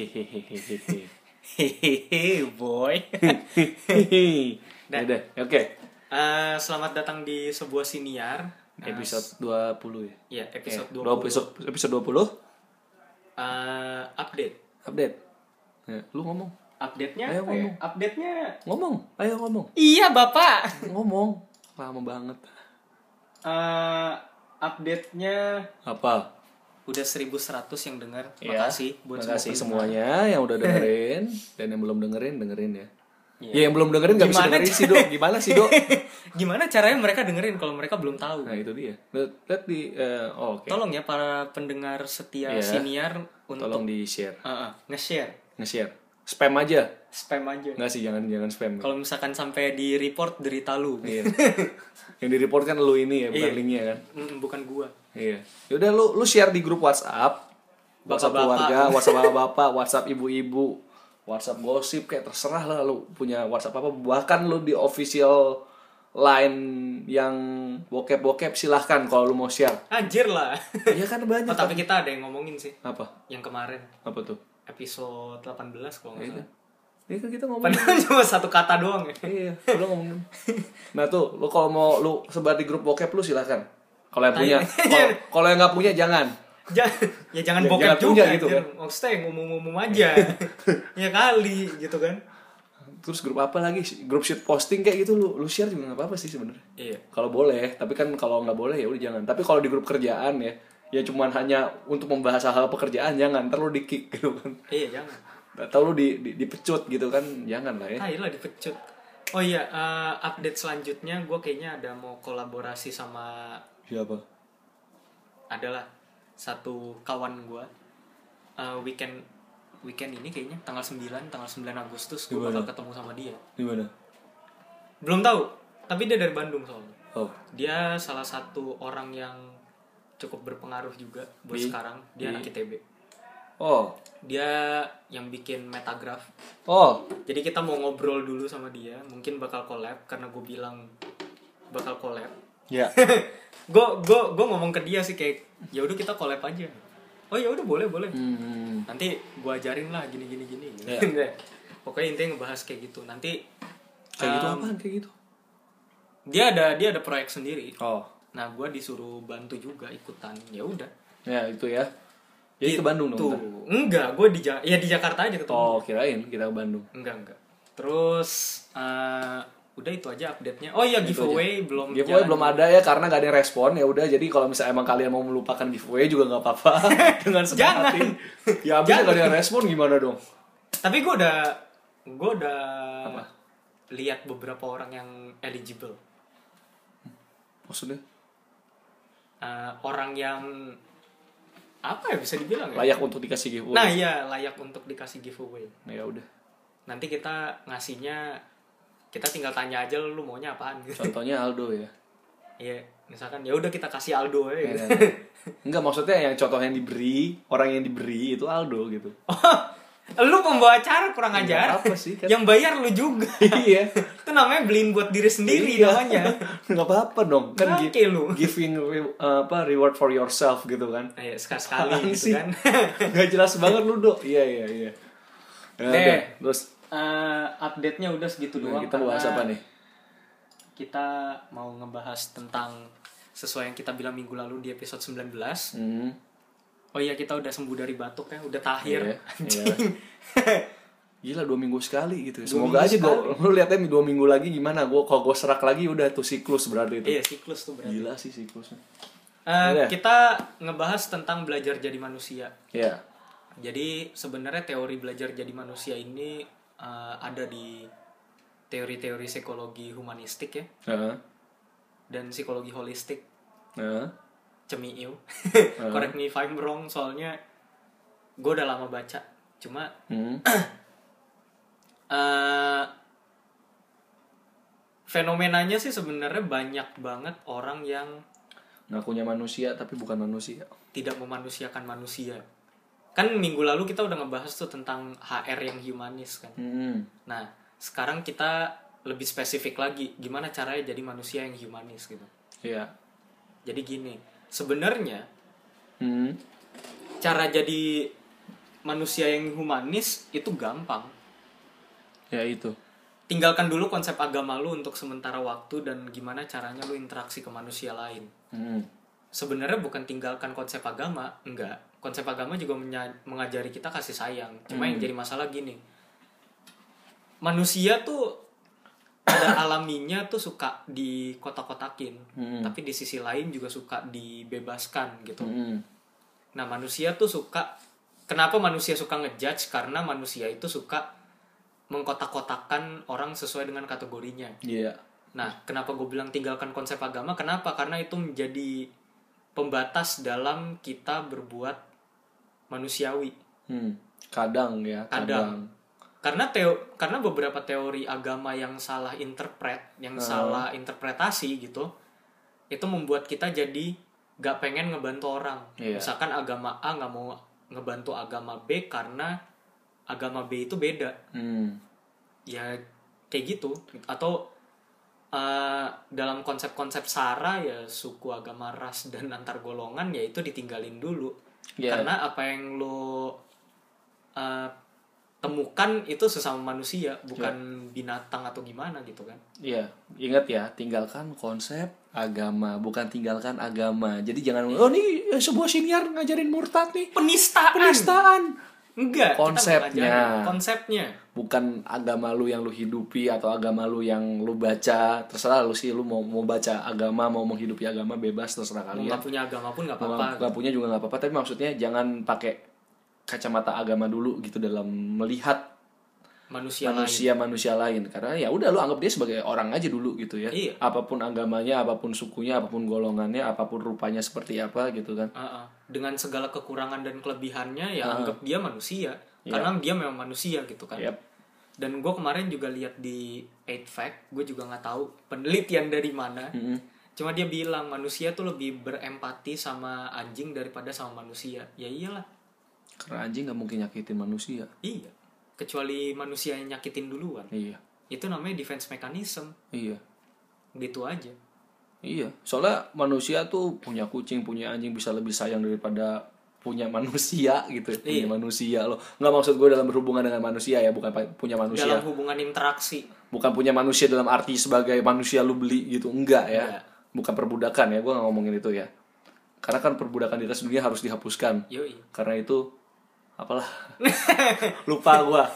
Hehehehehe. Hehehe, boy. Ya udah, oke. Eh, selamat datang di sebuah siniar. Episode 20 ya. ya, episode Eh, 20. Episode episode 20 Eh, update. update. Ya, lu ngomong. Update-nya Ayo ya? ngomong. Update-nya Ngomong. Ayo ngomong. Iya, Bapak. Ngomong. Lama banget. Update-nya Apa? Udah 1100 yang dengar. Ya, Makasih buat Makasih semua semuanya yang udah dengerin dan yang belum dengerin dengerin ya. Iya. Ya yang belum dengerin gak bisa Gimana dengerin sih, Dok. Gimana sih, Dok? Gimana caranya mereka dengerin kalau mereka belum tahu? Nah, itu dia. Lihat di eh, oh, oke. Tolong ya para pendengar setia Iya. siniar untuk Tolong di-share. Eh, eh, nge-share, Nge-share. Spam aja. spam aja. Enggak sih, jangan jangan spam. Kalau misalkan sampai di report derita lu. Iya. yang di-report kan lu ini ya, bukan Iya. linknya kan. Mm, bukan gua. Iya. Yaudah lu lu share di grup WhatsApp. WhatsApp keluarga, WhatsApp bapak-bapak, WhatsApp ibu-ibu, WhatsApp gosip kayak terserah lah lu punya WhatsApp apa. Bahkan lu di official line yang bokep-bokep silahkan kalau lu mau share. Anjir lah. Iya kan banyak. Oh, tapi kita ada yang ngomongin sih. Apa? Yang kemarin Apa tuh? Episode 18 kalau nggak Iya salah. kan? Iya kan kita ngomong. Padahal cuma satu kata doang ya. Iya, lu ngomongin. Nah tuh, lu kalau mau lu sebar di grup bokep lu silahkan. Kalau yang punya, kalau- yang nggak punya jangan. Jangan, ya jangan Ya, bokep jangan juga punya gitu kan. Maksudnya yang umum-umum aja. ya kali gitu kan. Terus grup apa lagi? Grup shit posting kayak gitu lu lu share juga nggak apa-apa sih sebenarnya. Iya. Kalau boleh, tapi kan kalau nggak boleh ya udah jangan. Tapi kalau di grup kerjaan ya, ya cuman hanya untuk membahas hal-hal pekerjaan jangan. Ntar lu di kick gitu kan. Iya, jangan. Atau lu di, di dipecut gitu kan, jangan lah ya. Ah, lah dipecut. Oh iya, eh, update selanjutnya gue kayaknya ada mau kolaborasi sama Siapa? adalah satu kawan gue Eh, weekend weekend ini kayaknya tanggal 9 tanggal 9 Agustus gue bakal ketemu sama dia Di mana? belum tahu tapi dia dari Bandung soalnya Oh, dia salah satu orang yang cukup berpengaruh juga buat Di? sekarang dia Di? anak ITB oh, dia yang bikin metagraph oh, jadi kita mau ngobrol dulu sama dia mungkin bakal collab karena gue bilang bakal collab ya. gue gue gue ngomong ke dia sih kayak ya udah kita collab aja oh ya udah boleh boleh Hmm. nanti gue ajarin lah gini gini gini Iya. pokoknya intinya ngebahas kayak gitu nanti Kayak gitu um, apaan kayak gitu? dia ada dia ada proyek sendiri Oh, nah gue disuruh bantu juga ikutan ya udah ya itu ya. Jadi ke Bandung Gitu. dong. ntar? enggak gue di Ja- ya di Jakarta aja ketemu Oh, kirain kita ke Bandung. enggak enggak terus eh, udah itu aja update nya oh iya Itu giveaway belum Giveaway jalan. belum ada ya karena gak ada yang respon ya udah jadi kalau misalnya emang kalian mau melupakan giveaway juga nggak apa-apa dengan senang Jangan. hati. Ya abis gak ada yang respon gimana dong? tapi gue udah gue udah Apa? lihat beberapa orang yang eligible Maksudnya Eh, orang yang apa ya bisa dibilang ya layak untuk dikasih giveaway. nah iya layak untuk dikasih giveaway Nah, ya udah. nanti kita ngasihnya kita tinggal tanya aja lu maunya apaan gitu Contohnya Aldo ya. Iya, misalkan ya udah kita kasih Aldo aja. Gitu. Enggak maksudnya yang contoh yang diberi, orang yang diberi itu Aldo gitu. Lu pembawa acara kurang Nggak ajar. apa sih, kan. Yang bayar lu juga. iya. Itu namanya beliin buat diri sendiri Iya. namanya. Nggak apa-apa dong. Kan gi- lu. giving re- apa reward for yourself gitu kan. Ayo sekali-sekali Apaan gitu sih? kan. Nggak jelas banget lu, Dok. Iya, iya, iya. Ya, Deh. udah. Terus Eh, update-nya udah segitu nah, doang. kita bahas apa nih? Kita mau ngebahas tentang sesuai yang kita bilang minggu lalu di episode 19. Hmm. Oh iya kita udah sembuh dari batuk ya, udah tahir. Iya, Anjing. Gila dua minggu sekali gitu. Dua Semoga aja dua, lu lihatnya dua minggu lagi gimana. Gua kalau gue serak lagi udah tuh siklus berarti itu. Iya, siklus tuh berarti. Gila sih siklusnya. Eh, Iya. kita ngebahas tentang belajar jadi manusia. Ya. Jadi sebenarnya teori belajar jadi manusia ini eh, ada di teori-teori psikologi humanistik ya Heeh. dan psikologi holistik Heeh. Cemiu. Correct me if I'm wrong soalnya gue udah lama baca. Cuma Hmm. eh fenomenanya sih sebenarnya banyak banget orang yang Ngakunya manusia tapi bukan manusia. tidak memanusiakan manusia. Kan minggu lalu kita udah ngebahas tuh tentang HR yang humanis kan. Hmm. Nah, sekarang kita lebih spesifik lagi gimana caranya jadi manusia yang humanis gitu. Iya. Jadi gini, sebenarnya Hmm. cara jadi manusia yang humanis itu gampang. Ya itu. Tinggalkan dulu konsep agama lu untuk sementara waktu dan gimana caranya lu interaksi ke manusia lain. Hmm. sebenarnya bukan tinggalkan konsep agama enggak. Konsep agama juga mengajari kita kasih sayang. Cuma yang jadi masalah gini. Manusia tuh pada alaminya tuh suka di kotak-kotakin Hmm. tapi di sisi lain juga suka dibebaskan gitu Hmm. nah manusia tuh suka kenapa manusia suka ngejudge karena manusia itu suka mengkotak-kotakan orang sesuai dengan kategorinya Iya. Nah, kenapa gue bilang tinggalkan konsep agama? Kenapa? Karena itu menjadi pembatas dalam kita berbuat manusiawi. Hmm. Kadang ya, kadang. Kadang. Karena teo karena beberapa teori agama yang salah interpret, yang salah interpretasi gitu, itu membuat kita jadi gak pengen ngebantu orang. Iya. Misalkan agama A nggak mau ngebantu agama B karena agama B itu beda Hmm. ya kayak gitu atau eh, dalam konsep-konsep sara ya suku agama ras dan antar golongan ya itu ditinggalin dulu Ya. karena apa yang lo eh, temukan itu sesama manusia bukan binatang atau gimana gitu kan Iya, ingat ya, tinggalkan konsep agama, bukan tinggalkan agama. Jadi jangan, oh nih eh, sebuah siniar ngajarin murtad nih, penistaan penistaan. enggak Konsepnya. konsepnya Bukan agama lu yang lu hidupi atau agama lu yang lu baca. Terserah lu sih, lu mau mau baca agama, mau menghidupi agama bebas terserah kalian. nggak punya agama pun nggak apa-apa nggak punya juga nggak apa-apa. Tapi maksudnya jangan pakai kacamata agama dulu gitu dalam melihat manusia, lain manusia manusia lain karena ya udah lu anggap dia sebagai orang aja dulu gitu ya Iya. apa pun agamanya apa pun sukunya apa pun golongannya apa pun rupanya seperti apa gitu kan Uh-uh. dengan segala kekurangan dan kelebihannya ya Uh-uh. anggap dia manusia Iya. karena dia memang manusia gitu kan Yap. dan gue kemarin juga lihat di 8 fact gue juga nggak tahu penelitian dari mana Mm-mm. cuma dia bilang manusia tuh lebih berempati sama anjing daripada sama manusia ya iyalah karena anjing nggak mungkin nyakitin manusia. Iya. Kecuali manusia yang nyakitin duluan. Iya. Itu namanya defense mechanism. Iya. Gitu aja. Iya. Soalnya manusia tuh punya kucing punya anjing bisa lebih sayang daripada punya manusia gitu punya Iya. manusia loh. Nggak maksud gue dalam berhubungan dengan manusia ya bukan punya manusia. Dalam hubungan interaksi. Bukan punya manusia dalam arti sebagai manusia lu beli gitu. Enggak ya. Enggak. bukan perbudakan ya gue nggak ngomongin itu ya. Karena kan perbudakan di atas dunia harus dihapuskan. Yoi. Karena itu apalah. Lupa gua.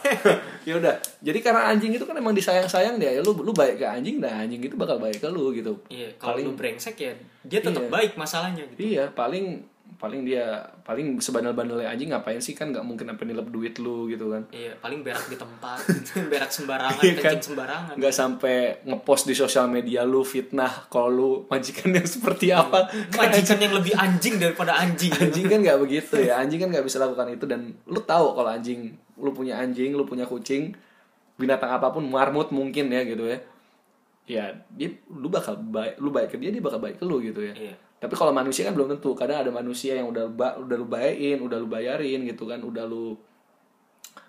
Ya udah jadi karena anjing itu kan emang disayang sayang dia ya lu lu baik ke anjing nah anjing itu bakal baik ke lu gitu. Iya kalau Paling- lu brengsek ya dia tetap Iya. baik masalahnya gitu. Iya paling paling dia paling sebandel-bandelnya anjing ngapain sih kan nggak mungkin sampai nilep duit lu gitu kan Iya, paling berak di tempat, berak sembarangan, Iya kan? kencing sembarangan. nggak sampai ngepost di sosial media lu fitnah kalau lu majikan yang seperti apa Majikan yang lebih anjing daripada anjing. anjing kan nggak begitu ya anjing kan nggak bisa lakukan itu dan lu tahu kalau anjing lu punya anjing lu punya kucing binatang apa pun marmut mungkin ya gitu ya ya dia lu bakal baik lu baik ke dia dia bakal baik ke lu gitu ya Iya. Tapi kalau manusia kan belum tentu kadang ada manusia yang udah ba- udah lu bayain udah lu bayarin gitu kan udah lu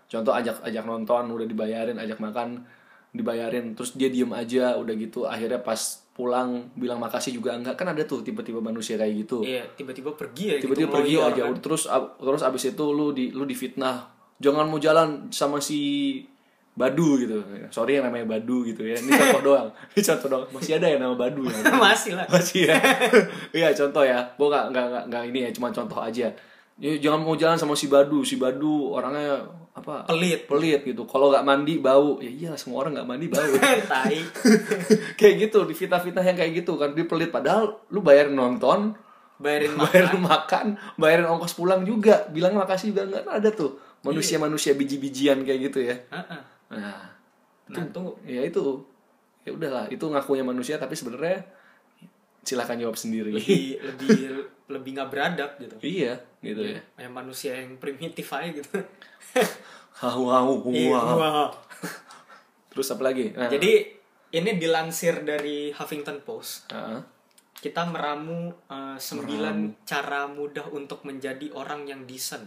contoh ajak ajak nonton udah dibayarin ajak makan dibayarin terus dia diem aja udah gitu akhirnya pas pulang bilang makasih juga enggak kan ada tuh tiba-tiba manusia kayak gitu Iya, tiba-tiba pergi ya tiba-tiba gitu, pergi aja kan. terus ab- terus abis itu lu di lu difitnah jangan mau jalan sama si Badu gitu. Sorry yang namanya Badu gitu ya. Ini contoh doang. Ini contoh doang. Masih ada yang nama Badu ya? Masih lah. masih ya? Iya contoh ya. Gua nggak nggak nggak- nggak ini ya cuma contoh aja. Ya, jangan mau jalan sama si Badu. Si Badu orangnya apa? Pelit. pelit gitu. Kalau nggak mandi bau. Ya iyalah semua orang nggak mandi bau. Tai. kayak gitu di fitnah-fitnah yang kayak gitu kan. Dia pelit. Padahal lu bayar nonton Bayarin makan. bayarin makan, bayarin ongkos pulang juga, bilang makasih juga. Nggak ada tuh. Manusia-manusia biji-bijian kayak gitu ya. Heeh. Nah, Nah, tunggu. ya itu, ya udahlah, itu ngakunya manusia tapi sebenarnya silahkan jawab sendiri. Lebih lebih lebih nggak beradab gitu. iya, gitu ya. Kayak manusia yang primitif aja gitu. Hau hau Iya, hau. wah. Terus apa lagi? Nah, Jadi ini dilansir dari Huffington Post. Heeh. Kita meramu eh, sembilan cara mudah untuk menjadi orang yang decent.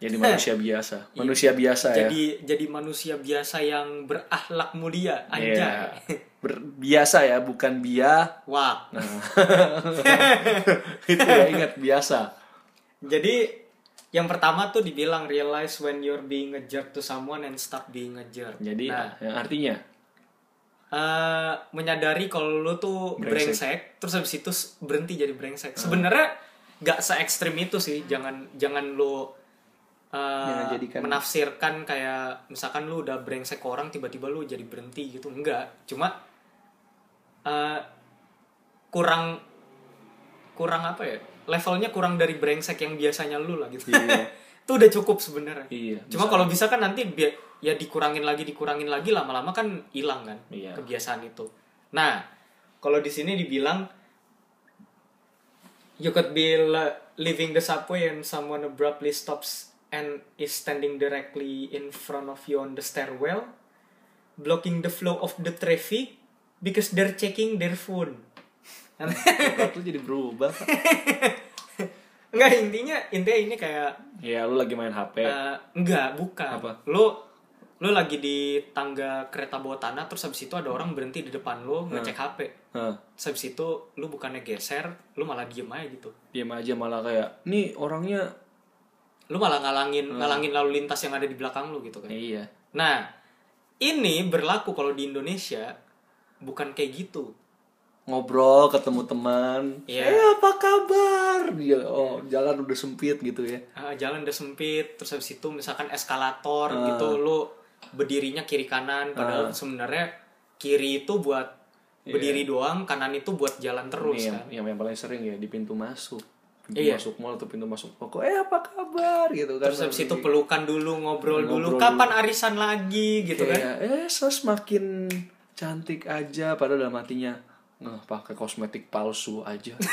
Jadi manusia biasa, manusia biasa ya. Jadi jadi manusia biasa yang berakhlak mulia, Iya. anjay. Ber- biasa ya, bukan bia. Wah. Nah. itu ya ingat biasa. Jadi yang pertama tuh dibilang realize when you're being a jerk to someone and stop being a jerk. Jadi nah, yang artinya eh, menyadari kalau lu tuh Brengsek. brengsek, terus habis itu berhenti jadi brengsek. Sebenarnya nggak se ekstrim itu sih. Jangan jangan lu jadikan- menafsirkan kayak misalkan lu udah brengsek ke orang tiba-tiba lu jadi berhenti gitu. Enggak. Cuma eh, kurang kurang apa ya? Levelnya kurang dari brengsek yang biasanya lu lah gitu. Iya. itu udah cukup sebenarnya. Iya, Cuma kalau bisa kan nanti bi- ya dikurangin lagi dikurangin lagi lama-lama kan hilang kan Iya. kebiasaan itu. Nah, kalau di sini dibilang you could be li- leaving the subway and someone abruptly stops and is standing directly in front of you on the stairwell blocking the flow of the traffic because they're checking their phone. Kok lu jadi berubah? Enggak intinya intinya ini kayak ya lu lagi main HP Eh, enggak, bukan. Apa? Lu lu lagi di tangga kereta bawah tanah terus habis itu ada orang berhenti di depan lu ngecek HP. Hah, Terus habis itu lu bukannya geser, lu malah diem aja gitu. diam aja malah kayak nih orangnya Lu malah ngalangin ngalangin lalu lintas yang ada di belakang lu gitu kan. Iya Nah, ini berlaku kalau di Indonesia bukan kayak gitu. ngobrol ketemu teman Iya. eh apa kabar dia oh jalan udah sempit gitu ya Ah, jalan udah sempit, terus habis itu misalkan eskalator Ah. gitu, lu berdirinya kiri kanan, padahal sebenarnya kiri itu buat berdiri doang, kanan itu buat jalan terus Ini yang, kan. yang, yang paling sering ya di pintu masuk Iya. masuk mall atau pintu masuk toko. Eh apa kabar? Gitu kan. Terus habis itu pelukan dulu, ngobrol, dulu, Ngobrol kapan arisan lagi? Gitu kan. kayak eh sos makin cantik aja. Padahal dalam hatinya nggak pakai kosmetik palsu aja.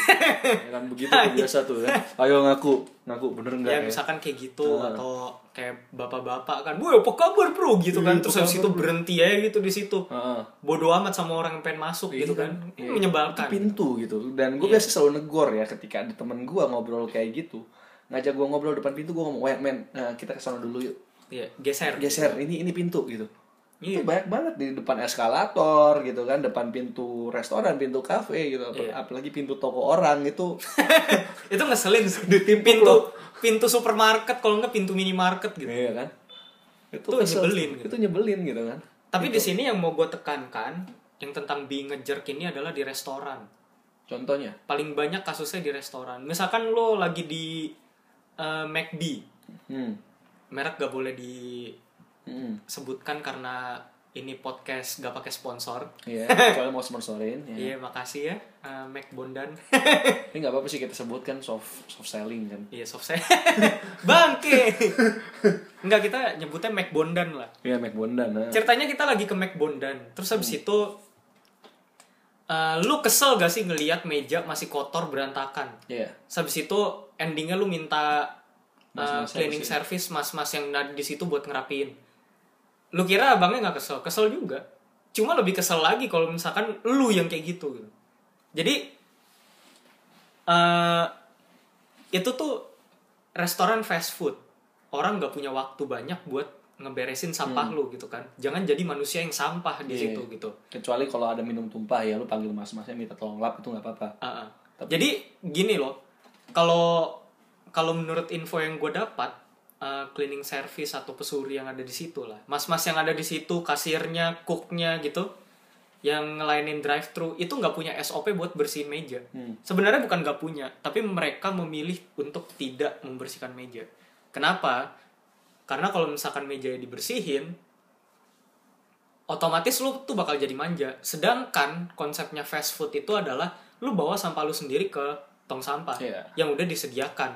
Ya kan begitu tuh biasa tuh kan ayo ngaku. Ngaku bener nggak Ya ya, misalkan kayak gitu atau kayak bapak-bapak kan, "Woi, apa kabar, Bro?" gitu kan. Iya, Terus habis itu berhenti aja gitu di situ. Bodoh amat sama orang yang pengen masuk gitu Iya kan. kan? Ini Iya. menyebalkan. Itu pintu gitu dan gue biasa selalu negor ya ketika ada temen gue ngobrol kayak gitu ngajak gue ngobrol depan pintu gue ngomong wait men nah, kita ke sana dulu yuk Iya, geser. geser ini ini pintu gitu Iya. itu banyak banget di depan eskalator gitu kan depan pintu restoran pintu kafe gitu. Iya. apalagi pintu toko orang itu. Itu ngeselin sih. Ditimpuk pintu pintu supermarket kalau nggak pintu minimarket gitu. Iya kan? Itu, Itu kesel nyebelin gitu. itu nyebelin gitu kan. Tapi di sini yang mau gue tekankan yang tentang being a jerk ini adalah di restoran. Contohnya? Paling banyak kasusnya di restoran. Misalkan lo lagi di eh, McD. Hmm. merek gak boleh Hmm. disebutkan karena ini podcast gak pakai sponsor Iya, kecuali mau sponsorin ya. iya makasih ya eh, Mac Bondan Ini nggak apa-apa sih kita sebutkan soft soft selling kan. iya soft saya bangke Enggak kita nyebutnya Mac Bondan lah Iya, Mac Bondan. Nah. ceritanya kita lagi ke Mac Bondan terus habis itu eh, lu kesel gak sih ngelihat meja masih kotor berantakan Iya. Terus habis itu endingnya lu minta uh, Mas-mas cleaning apa sih? service mas-mas yang ada di situ buat ngerapiin. Lu kira abangnya nggak kesel? Kesel juga. Cuma lebih kesel lagi kalau misalkan lu yang kayak gitu. gitu. Jadi eh itu tuh restoran fast food. Orang nggak punya waktu banyak buat ngeberesin sampah lu gitu kan. Jangan jadi manusia yang sampah di Hmm. Iya. situ gitu. Kecuali kalau ada minum tumpah ya lu panggil mas-masnya minta tolong lap itu nggak apa-apa. Ah, ah. Jadi gini loh, kalau kalau menurut info yang gue dapat, uh, cleaning service atau pesuri yang ada di situ lah, mas-mas yang ada di situ, kasirnya, cooknya gitu, yang ngelainin drive thru itu nggak punya SOP buat bersihin meja. Hmm. Sebenarnya bukan nggak punya, tapi mereka memilih untuk tidak membersihkan meja. Kenapa? Karena kalau misalkan meja dibersihin, otomatis lu tuh bakal jadi manja. Sedangkan konsepnya fast food itu adalah lu bawa sampah lu sendiri ke tong sampah Iya. yang udah disediakan.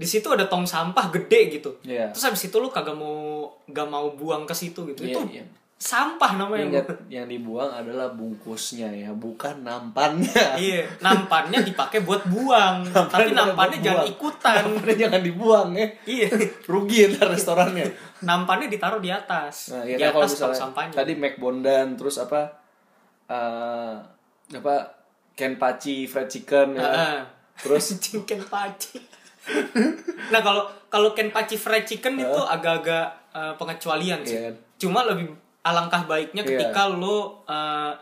Di situ ada tong sampah gede gitu. Iya. Terus habis itu lu kagak mau gak mau buang ke situ gitu. Iya, itu iya. sampah namanya. Ingat yang dibuang adalah bungkusnya ya, bukan nampannya. iya, nampannya dipakai buat buang. tapi dipakai nampannya jangan buang. ikutan. Nampannya jangan dibuang ya. iya. Rugi ntar restorannya. Nampannya ditaruh di atas. Nah, di ya kalau atas tong misalnya sampahnya. tadi Mac Bondan terus apa eh apa Kenpachi fried chicken ya. Heeh. Terus chicken paci. nah kalau kalau kenpachi fried chicken itu agak-agak eh, pengecualian sih. Iya. Cuma lebih alangkah baiknya Iya. ketika lo eh,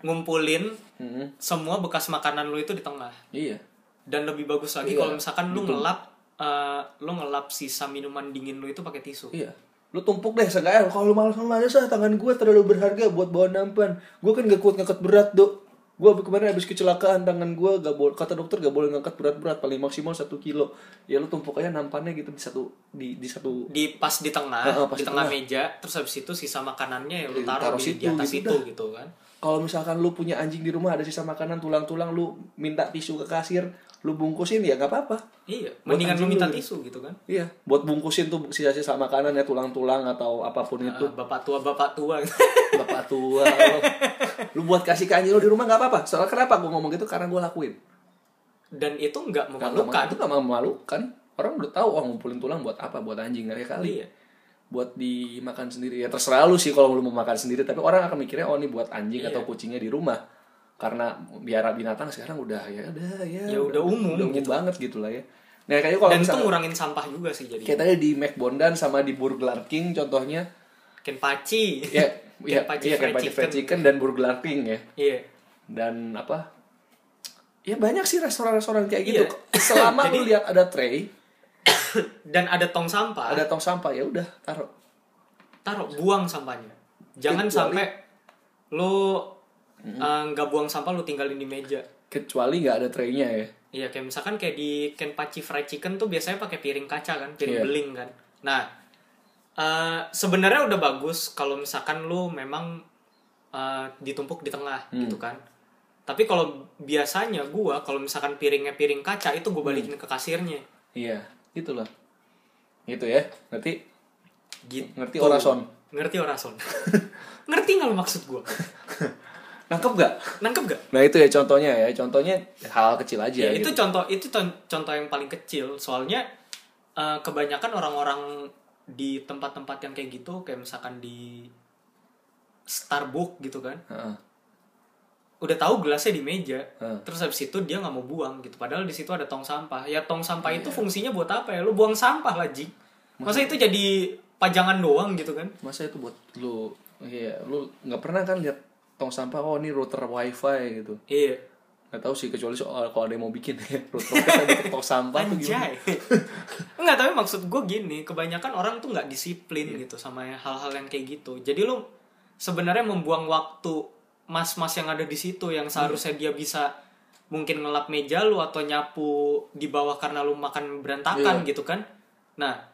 ngumpulin Mm-mm. semua bekas makanan lo itu di tengah. iya. Dan lebih bagus lagi Iya, kalau misalkan lu ngelap eh, lo ngelap sisa minuman dingin lo itu pakai tisu Iya. Lu tumpuk deh seenggaknya kalau lu malas-malas ah tangan gue terlalu berharga buat bawa nampan. Gue kan gak kuat ngangkat berat, Dok. Gue kemarin habis kecelakaan tangan gue gak boleh kata dokter gak boleh ngangkat berat-berat paling maksimal satu kilo. Ya lu tumpuk aja nampannya gitu di satu di di satu di pas di tengah Heeh, pas di di tengah tengah. meja terus habis itu sisa makanannya ya lo Iya, taruh, taruh di, di situ, atas gitu itu dah. gitu kan kalau misalkan lu punya anjing di rumah ada sisa makanan tulang-tulang lu minta tisu ke kasir, lu bungkusin ya nggak apa-apa. iya mendingan anjing minta lu. tisu gitu kan Iya, buat bungkusin tuh sisa-sisa makanan ya tulang-tulang atau apa pun itu. Ah, bapak tua bapak tua Bapak tua. Lu buat kasih ke anjing lu di rumah nggak apa-apa. Soalnya kenapa gue ngomong gitu karena gue lakuin. dan itu nggak memalukan Itu nggak memalukan. Orang udah tahu oh ngumpulin tulang buat apa buat anjing nggak ya kali. iya Buat dimakan sendiri ya terserah lu sih kalau lu mau makan sendiri. Tapi orang akan mikirnya oh ini buat anjing Iya. atau kucingnya di rumah. Karena biara binatang sekarang udah ya udah ya. Ya udah umum udah umum gitu. banget gitu lah ya. Nah kayaknya kalau dan itu ngurangin sampah juga sih jadi kayak tadi di McBondan sama di Burger King contohnya kenpachi ya ya Kenpachi iya fried kayak fried chicken. dan Burger King ya. iya dan apa ya banyak sih restoran-restoran kayak gitu Iya. selama Jadi- lu lihat ada tray dan ada tong sampah ada tong sampah ya udah taruh taruh buang sampahnya jangan Kecuali- sampai lo eh, nggak buang sampah lo tinggalin di meja kecuali nggak ada traynya ya Iya kayak misalkan kayak di Kenpachi Fried Chicken tuh biasanya pakai piring kaca kan, piring Iya. beling kan. Nah, eh, sebenarnya udah bagus kalau misalkan lu memang eh, ditumpuk di tengah Hmm. gitu kan. Tapi kalau biasanya gua kalau misalkan piringnya piring kaca itu gue balikin Hmm. ke kasirnya. iya gitu loh gitu ya ngerti Gitu. ngerti orason Ngerti orason. Ngerti nggak lo maksud gua? nangkep gak Nangkep gak? nah itu ya contohnya ya contohnya hal kecil aja Ya, gitu. itu contoh itu contoh yang paling kecil. Soalnya eh, kebanyakan orang-orang di tempat-tempat yang kayak gitu, kayak misalkan di Starbucks gitu kan, Heeh. udah tahu gelasnya di meja, Heeh. terus habis itu dia nggak mau buang gitu. Padahal di situ ada tong sampah. Ya tong sampah Iya. itu fungsinya buat apa ya? Lu buang sampah lah, Jing. Masa itu jadi pajangan doang gitu kan? masa itu buat lu iya lu nggak pernah kan lihat tong sampah oh ini router wifi gitu Iya. nggak tahu sih kecuali soal kalau ada yang mau bikin ya router wifi tong sampah tuh gimana. Enggak, tapi maksud gue gini, kebanyakan orang tuh nggak disiplin Iya. gitu sama hal-hal yang kayak gitu. Jadi lu sebenarnya membuang waktu mas-mas yang ada di situ yang seharusnya dia bisa mungkin ngelap meja lu atau nyapu di bawah karena lu makan berantakan Iya. gitu kan. Nah,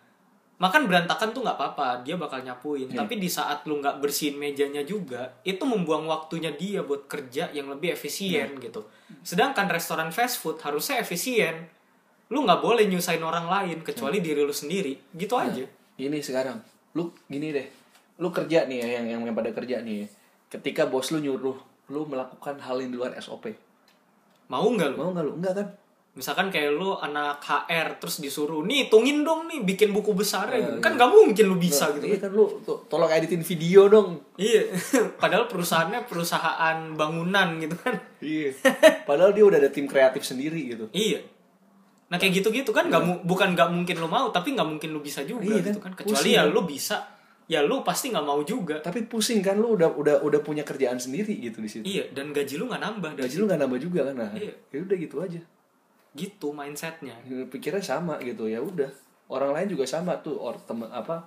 makan berantakan tuh nggak apa-apa, dia bakal nyapuin. Iya. Tapi di saat lu nggak bersihin mejanya juga, itu membuang waktunya dia buat kerja yang lebih efisien Iya. gitu. Sedangkan restoran fast food harusnya efisien. Lu nggak boleh nyusahin orang lain kecuali diri lu sendiri. Gitu Iya. aja. ini sekarang lu gini deh lu kerja nih ya yang yang, yang pada kerja nih ya. ketika bos lu nyuruh lu melakukan hal yang di luar SOP Mau nggak lu? mau nggak lu enggak kan Misalkan kayak lu anak HR terus disuruh, nih hitungin dong nih bikin buku besar Iya, gitu. Kan nggak mungkin lu bisa Nggak, gitu. iya kan lu to- tolong editin video dong Iya. Padahal perusahaannya perusahaan bangunan gitu kan. iya padahal dia udah ada tim kreatif sendiri gitu Iya. Nah kayak gitu-gitu kan nggak mu- bukan nggak mungkin lu mau tapi nggak mungkin lu bisa juga Iya gitu kan? kan. Kecuali Pusing ya kan? lu bisa, ya lu pasti nggak mau juga. tapi pusing kan lu udah udah udah punya kerjaan sendiri gitu di situ Iya dan gaji lu nggak nambah gaji lu nggak nambah juga kan nah Iya. ya udah gitu aja gitu mindsetnya. pikirnya sama gitu ya udah orang lain juga sama tuh or temen apa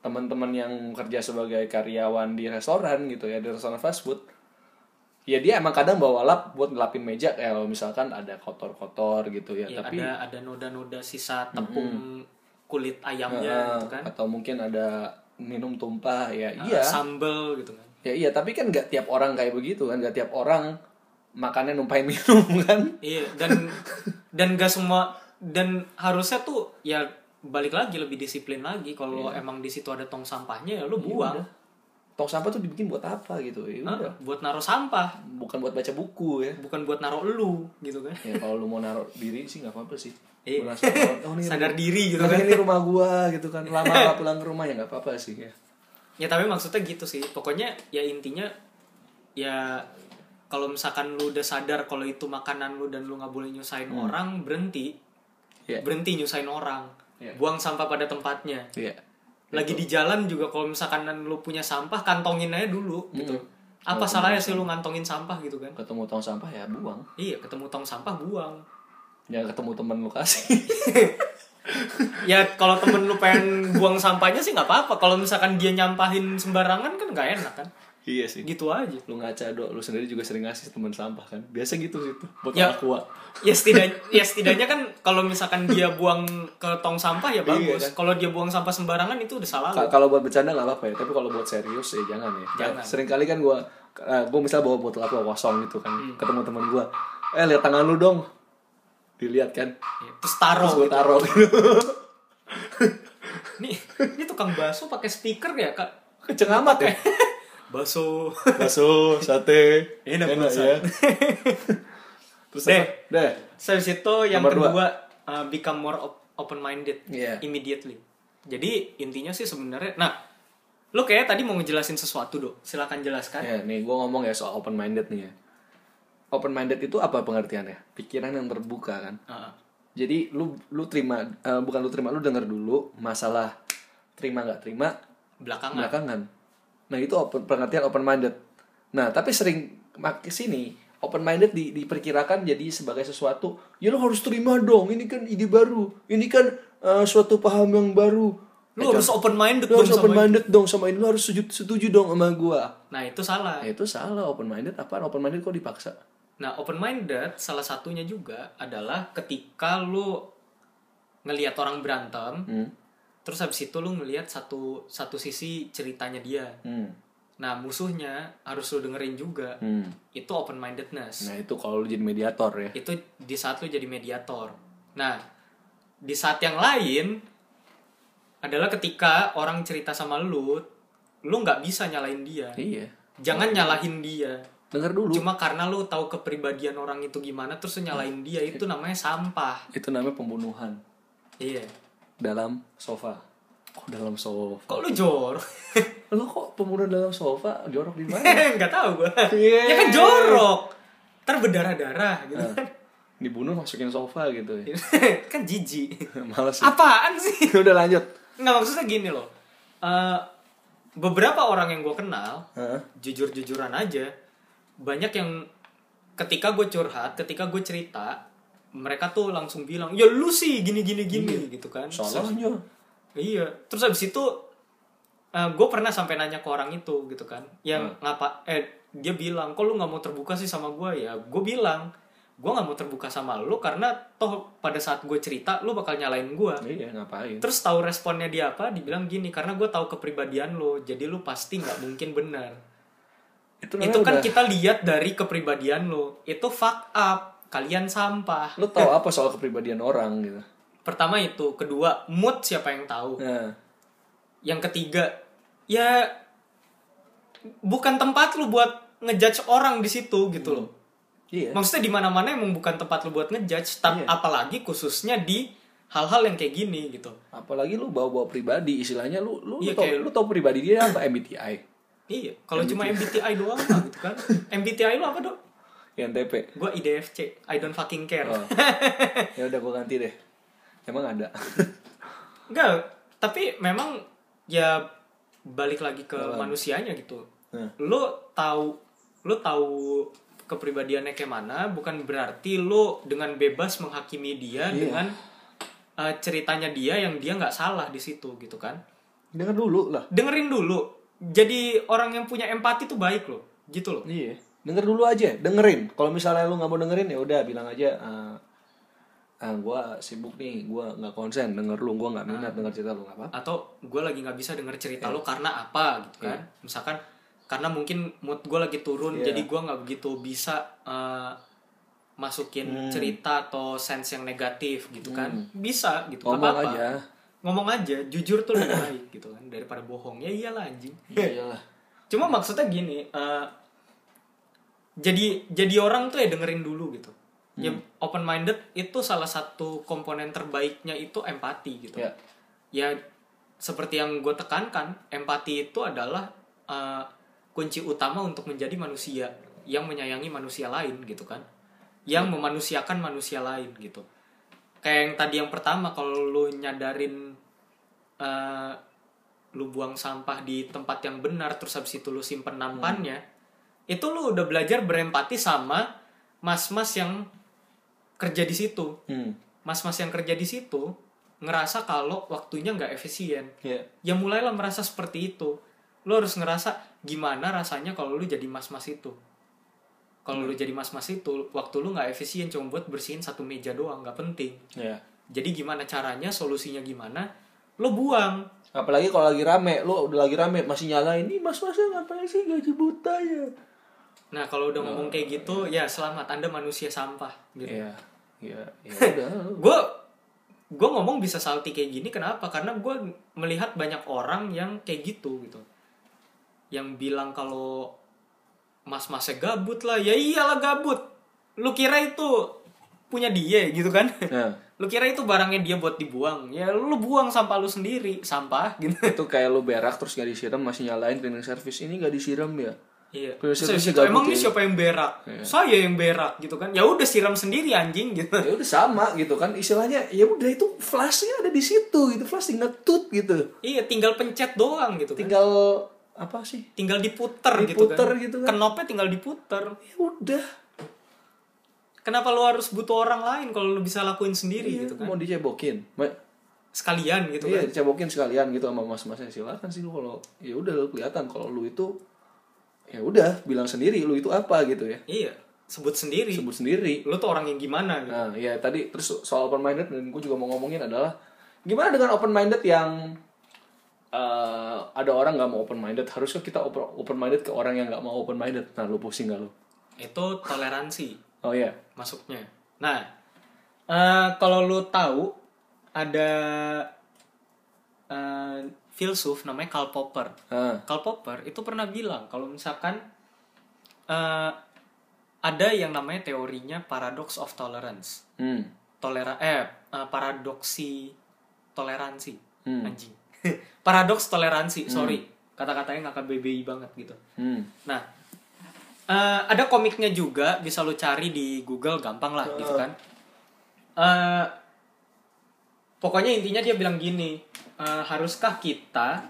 teman-teman yang kerja sebagai karyawan di restoran gitu ya di restoran fast food ya dia emang kadang bawa lap buat ngelapin meja kayak kalau misalkan ada kotor-kotor gitu ya, Iya, tapi ada ada noda-noda sisa tepung kulit ayamnya eh, gitu kan. atau mungkin ada minum tumpah ya Eh, iya Sambel gitu kan. ya iya tapi kan nggak tiap orang kayak begitu kan nggak tiap orang makannya numpahin minum kan Iya dan dan gak semua dan harusnya tuh ya balik lagi lebih disiplin lagi kalau emang di situ ada tong sampahnya ya lu buang. Iya. udah. tong sampah tuh dibikin buat apa gitu ya udah buat naruh sampah, bukan buat baca buku ya bukan buat naruh elu gitu kan. ya kalau lu mau naruh diri sih nggak apa-apa sih. Merasa, oh, ini Sadar diri gitu kan. ini rumah gua gitu kan lama nggak pulang ke rumah ya nggak apa-apa sih ya Ya tapi maksudnya gitu sih. Pokoknya ya intinya ya kalau misalkan lu udah sadar kalau itu makanan lu dan lu nggak boleh nyusahin orang, berhenti. Iya. Berhenti nyusahin orang. Iya. Buang sampah pada tempatnya. iya Lagi di jalan juga kalau misalkan lu punya sampah kantongin aja dulu gitu. Mm. Apa salahnya sih lu ngantongin sampah gitu kan? ketemu tong sampah ya buang Iya, ketemu tong sampah buang. ya ketemu temen lu kasih ya kalau temen lu pengen buang sampahnya sih nggak apa-apa kalau misalkan dia nyampahin sembarangan kan nggak enak kan iya sih. Gitu aja. Lu ngaca do lu sendiri juga sering ngasih teman sampah kan. Biasa gitu gitu buat Ya. gua. Ya setidaknya ya setidaknya kan kalau misalkan dia buang ke tong sampah ya bagus. Iya, kan? kalau dia buang sampah sembarangan itu udah salah Ka- kalau buat bercanda nggak apa-apa ya tapi kalau buat serius ya jangan ya. Jangan. sering kali kan gua eh, gua misal bawa botol aqua kosong gitu kan Hmm. ketemu teman gua eh lihat tangan lu dong. Dilihat kan. Ya, terus taruh terus gua gitu. taruh. Nih ini tukang bakso pakai speaker ya kak? Kenceng amat ya bakso bakso sate Enak enak ya terus Deh. apa? deh Habis itu yang Nomor dua. kedua uh, become more open minded Iya. immediately. Jadi intinya sih sebenarnya nah lu kayak tadi mau ngejelasin sesuatu dong. Silakan jelaskan. ya nih gua ngomong ya soal open minded nih ya open minded itu apa pengertiannya pikiran yang terbuka kan Ah, jadi lu lu terima eh, bukan lu terima lu denger dulu masalah terima nggak terima belakangan. belakangan nah itu open, pengertian open minded nah tapi sering makin sini open minded di, diperkirakan jadi sebagai sesuatu ya lu harus terima dong ini kan ide baru ini kan eh, suatu paham yang baru. Lu harus open minded lu harus open minded dong sama ini lu harus setuju, setuju dong sama gua. Nah, itu salah. nah, itu salah. Open minded apa open minded kok dipaksa? Nah, open minded salah satunya juga adalah ketika lu ngelihat orang berantem, hmm. Terus habis itu lu ngelihat satu satu sisi ceritanya dia. Hmm. Nah, musuhnya harus lu dengerin juga. Hmm. Itu open mindedness. nah itu kalau lu jadi mediator ya itu di saat lu jadi mediator. Nah, di saat yang lain adalah ketika orang cerita sama lu, lu nggak bisa nyalain dia. iya Jangan nyalahin dia. denger dulu Cuma karena lu tahu kepribadian orang itu gimana terus nyalain dia itu namanya sampah. itu namanya pembunuhan Iya. Dalam sofa kok dalam sofa Kok lu jor? lo kok pembunuhan dalam sofa jorok di mana Nggak tahu gua. Iya. Ya kan jorok. Ntar berdarah-darah gitu Nah, kan. dibunuh masukin sofa gitu ya kan jijik. males sih Apaan sih? udah lanjut Nggak maksudnya gini loh. Eh, beberapa orang yang gue kenal, Hah? jujur-jujuran aja, banyak yang ketika gue curhat, ketika gue cerita, mereka tuh langsung bilang, ya lu sih gini gini gini gitu kan. salahnya Iya. Terus habis itu gue pernah sampai nanya ke orang itu gitu kan, yang ngapa? Eh dia bilang, kok lu nggak mau terbuka sih sama gue ya? Gue bilang, gue nggak mau terbuka sama lu karena toh pada saat gue cerita, lu bakal nyalain gue. iya ngapain Terus tahu responnya dia apa? Dibilang gini, karena gue tahu kepribadian lo, jadi lu pasti nggak mungkin benar. itu, Itu kan udah- kita lihat dari kepribadian lo. Itu fuck up. Kalian sampah. lo tahu apa soal kepribadian orang gitu Pertama itu, kedua mood siapa yang tahu. nah Yang ketiga, ya bukan tempat lu buat ngejudge orang di situ gitu loh. iya Maksudnya di mana-mana emang bukan tempat lu buat ngejudge, tapi Iya. apalagi khususnya di hal-hal yang kayak gini gitu. apalagi lu bawa-bawa pribadi istilahnya lu lu Iya, lu tau, kayak- lu tau pribadi dia apa MBTI Iya, kalau cuma MBTI doang gitu kan. MBTI lu apa, Dok? INTP Gua IDFC, I don't fucking care. oh. ya udah gua ganti deh emang ada Enggak, tapi memang ya balik lagi ke manusianya gitu. Nah. Lu tahu lu tahu kepribadiannya kayak mana, bukan berarti lu dengan bebas menghakimi dia Iya. dengan uh, ceritanya dia yang dia nggak salah di situ gitu kan. dengar dulu lah Dengerin dulu. Jadi orang yang punya empati tuh baik loh, gitu loh. Iya. Denger dulu aja, dengerin. Kalau misalnya lu nggak mau dengerin ya udah bilang aja ah ah gua sibuk nih, gua nggak konsen denger lu, gua nggak minat denger cerita lu apa. atau gue lagi nggak bisa denger cerita Iya. lo karena apa gitu kan misalkan karena mungkin mood gue lagi turun Iya. jadi gue nggak begitu bisa eh, masukin Hmm. cerita atau sense yang negatif gitu kan bisa gitu Ngomong apa-apa. aja. ngomong aja jujur tuh lebih baik gitu kan daripada bohong ya iyalah anjing Iyalah. cuma maksudnya gini eh, jadi jadi orang tuh ya dengerin dulu gitu. Ya Hmm. open minded itu salah satu komponen terbaiknya itu empati gitu. Ya. ya seperti yang gue tekankan empati itu adalah uh, kunci utama untuk menjadi manusia yang menyayangi manusia lain gitu kan. Yang memanusiakan manusia lain gitu. Kayak yang tadi yang pertama kalau lu nyadarin uh, lu buang sampah di tempat yang benar terus habis itu lu simpen nampannya itu lu udah belajar berempati sama mas-mas yang kerja di situ Hmm. mas-mas yang kerja di situ ngerasa kalau waktunya nggak efisien Iya. ya mulailah merasa seperti itu lo harus ngerasa gimana rasanya kalau lu jadi mas-mas itu kalau lu jadi mas-mas itu waktu lu nggak efisien cuma buat bersihin satu meja doang nggak penting Iya. jadi gimana caranya solusinya gimana lo buang Apalagi kalau lagi rame, lu udah lagi rame masih nyalain ini mas-masnya ngapain sih gaji buta ya? Nah kalau udah ngomong kayak gitu ya selamat anda manusia sampah gitu. Iya. Iya, ya gue gue ngomong bisa salty kayak gini kenapa? Karena gue melihat banyak orang yang kayak gitu gitu. Yang bilang kalau mas-masnya gabut lah. Ya iyalah gabut. Lu kira itu punya dia gitu kan? Nah, lu kira itu barangnya dia buat dibuang. Ya lu buang sampah lu sendiri sampah gitu. Itu kayak lu berak terus gak disiram masih nyalain cleaning service. Ini gak disiram ya? Iya. Terus Terus itu emang ini siapa yang berak? Saya yang berak gitu kan? Ya udah siram sendiri anjing gitu. Ya udah sama gitu kan. Istilahnya ya udah itu flashnya ada di situ gitu. Flash tinggal tut gitu. Iya tinggal pencet doang gitu kan. Tinggal apa sih? Tinggal diputer, Diputer gitu gitu kan. kan. Knopnya tinggal diputer. ya udah. Kenapa lu harus butuh orang lain kalau lu bisa lakuin sendiri Iya, gitu kan? mau dicebokin. Sekalian gitu iya kan. dicebokin sekalian gitu sama mas-masnya silakan sih lu kalau ya udah lu kelihatan kalau lu itu ya udah bilang sendiri lu itu apa gitu ya Iya, sebut sendiri. sebut sendiri Lu tuh orang yang gimana gitu. Nah, ya tadi terus soal open minded dan gue juga mau ngomongin adalah gimana dengan open minded yang eh, ada orang nggak mau open minded, haruskah kita open minded ke orang yang nggak mau open minded? Nah, lu pusing gak lu? Itu toleransi Oh iya. masuknya. Nah, eh, kalau lu tahu ada eh, filsuf namanya Karl Popper. Ah, Karl Popper itu pernah bilang kalau misalkan eh, ada yang namanya teorinya paradox of tolerance. hmm, Tolera eh eh, paradoksi toleransi Hmm. anjing. paradoks toleransi, sorry. Kata-katanya nggak KBBI banget gitu. hmm, Nah, eh, ada komiknya juga bisa lu cari di Google gampang lah gitu kan. Eh, pokoknya intinya dia bilang gini, eh, haruskah kita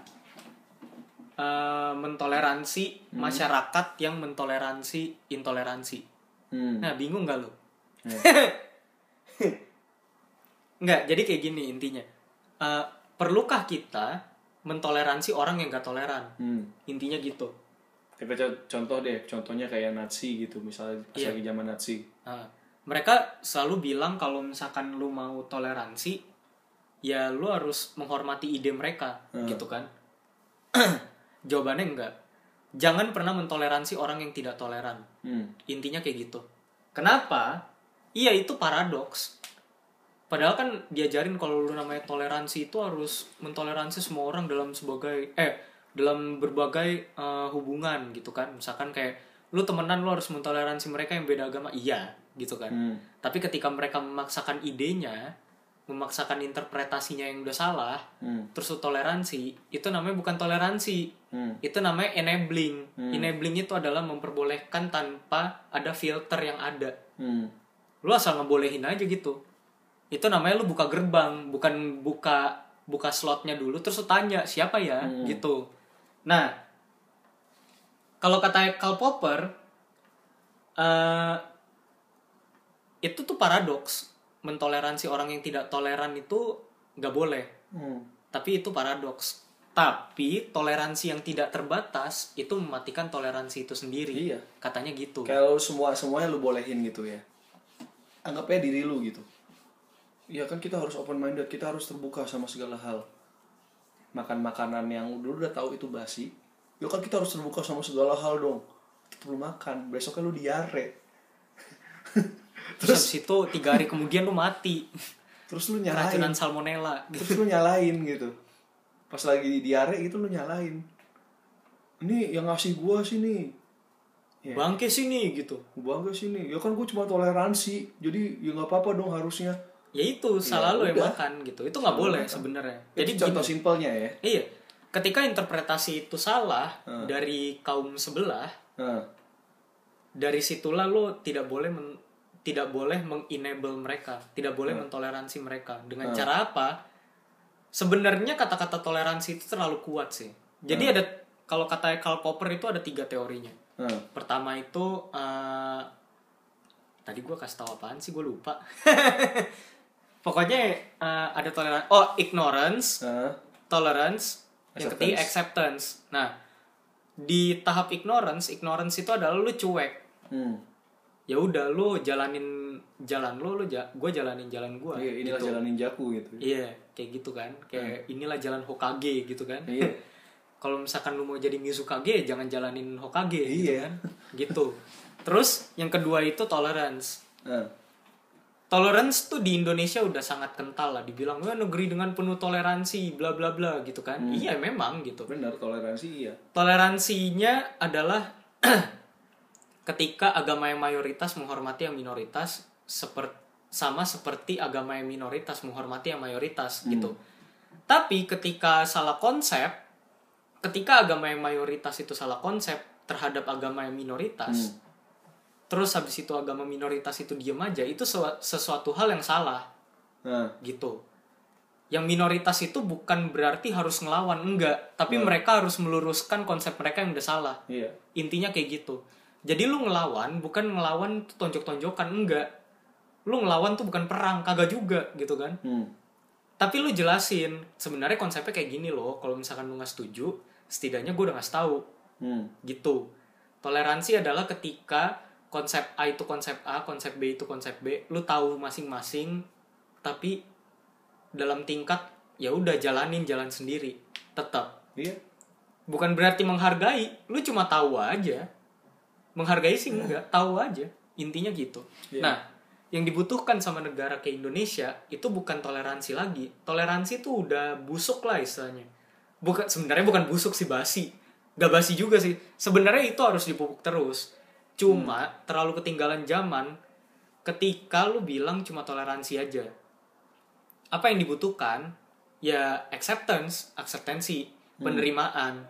eh, mentoleransi masyarakat yang mentoleransi intoleransi? hmm. Nah, bingung gak lu? Ya. Nggak, jadi kayak gini intinya. Eh, perlukah kita mentoleransi orang yang gak toleran? hmm. Intinya gitu. Co- contoh deh, contohnya kayak Nazi gitu, misalnya pas Iya. lagi zaman Nazi. Nah, mereka selalu bilang kalau misalkan lu mau toleransi, ya lu harus menghormati ide mereka, gitu kan? Jawabannya enggak. Jangan pernah mentoleransi orang yang tidak toleran. Hmm. Intinya kayak gitu. Kenapa? Iya itu paradoks. Padahal kan diajarin kalau lu namanya toleransi itu harus mentoleransi semua orang dalam sebagai eh dalam berbagai eh, hubungan gitu kan. Misalkan kayak lu temenan lu harus mentoleransi mereka yang beda agama. Iya, gitu kan. Hmm. Tapi ketika mereka memaksakan idenya, memaksakan interpretasinya yang udah salah, Hmm. terus toleransi, itu namanya bukan toleransi. Hmm. Itu namanya enabling. Enabling itu adalah memperbolehkan tanpa ada filter yang ada. Hmm. Lu asal ngebolehin aja gitu. Itu namanya lu buka gerbang, bukan buka buka slotnya dulu terus lu tanya siapa ya gitu. Nah, kalau kata Karl Popper eh itu tuh paradoks. Mentoleransi orang yang tidak toleran itu nggak boleh. Hmm. Tapi itu paradoks. Tapi toleransi yang tidak terbatas itu mematikan toleransi itu sendiri. Iya. Katanya gitu. Kalau semua semuanya lu bolehin gitu ya. Anggapnya diri lu gitu. Ya kan kita harus open minded, kita harus terbuka sama segala hal. Makan makanan yang dulu udah tahu itu basi. Ya kan kita harus terbuka sama segala hal dong. Tetep lu makan, besoknya lu diare. Terus habis itu tiga hari kemudian lu mati. Terus lu nyalain. Keracunan salmonella. Terus lu nyalain gitu. Pas lagi diare gitu lu nyalain. Ini yang ngasih gua sih nih. Ya. Bangke sini gitu. Bangga sini. Ya kan gua cuma toleransi. Jadi ya nggak apa-apa dong harusnya. Ya itu salah lu yang udah. makan gitu. Itu nggak boleh sebenarnya. Jadi contoh gini, simpelnya ya. iya. Ketika interpretasi itu salah Hmm. dari kaum sebelah, Nah, dari situlah lu tidak boleh men- tidak boleh mengenable mereka, tidak boleh Hmm. mentoleransi mereka. Dengan cara apa? Sebenarnya kata-kata toleransi itu terlalu kuat sih. Jadi Hmm. ada kalau kata Karl Popper itu ada tiga teorinya. nah, Pertama itu eh, tadi gue kasih tahu apaan sih gue lupa. pokoknya eh, ada toleransi oh ignorance Nah, tolerance yang ketiga Acceptance. acceptance nah di tahap ignorance ignorance itu adalah lu cuek hmm. Ya udah lu jalanin jalan lu lu ja gue jalanin jalan gue Iya, inilah gitu. jalan ninjaku gitu. iya kayak gitu kan kayak inilah jalan Hokage gitu kan Iya. kalau misalkan lu mau jadi Mizukage jangan jalanin Hokage gitu Iya. kan gitu terus yang kedua itu tolerance Nah, tolerance tuh di Indonesia udah sangat kental lah dibilang "Wah, negeri dengan penuh toleransi bla bla bla gitu kan Hmm. iya memang gitu benar toleransi iya. toleransinya adalah ketika agama yang mayoritas menghormati yang minoritas seperti sama seperti agama yang minoritas menghormati yang mayoritas gitu. Tapi ketika salah konsep, ketika agama yang mayoritas itu salah konsep terhadap agama yang minoritas, terus habis itu agama minoritas itu diem aja, itu sua- sesuatu hal yang salah Nah, gitu. Yang minoritas itu bukan berarti harus ngelawan, enggak. Tapi mereka harus meluruskan konsep mereka yang udah salah. iya. Intinya kayak gitu. Jadi lu ngelawan, bukan ngelawan tuh tonjok-tonjokan, enggak. Lu ngelawan tuh bukan perang, kagak juga gitu kan. Hmm. Tapi lu jelasin, sebenarnya konsepnya kayak gini loh. Kalau misalkan lu nggak setuju, setidaknya gue udah ngasih tahu Hmm. gitu. Toleransi adalah ketika konsep A itu konsep A, konsep B itu konsep B, lu tahu masing-masing, tapi dalam tingkat ya udah jalanin jalan sendiri, tetap. Iya. Bukan berarti menghargai, lu cuma tahu aja. Menghargai sih enggak, tahu aja. Intinya gitu. Iya. Nah, yang dibutuhkan sama negara kayak Indonesia itu bukan toleransi lagi. Toleransi tuh udah busuk lah istilahnya. Bukan sebenarnya bukan busuk sih basi. Gak basi juga sih. Sebenarnya itu harus dipupuk terus. Cuma terlalu ketinggalan zaman ketika lu bilang cuma toleransi aja. Apa yang dibutuhkan? Ya acceptance, aksepensi, penerimaan.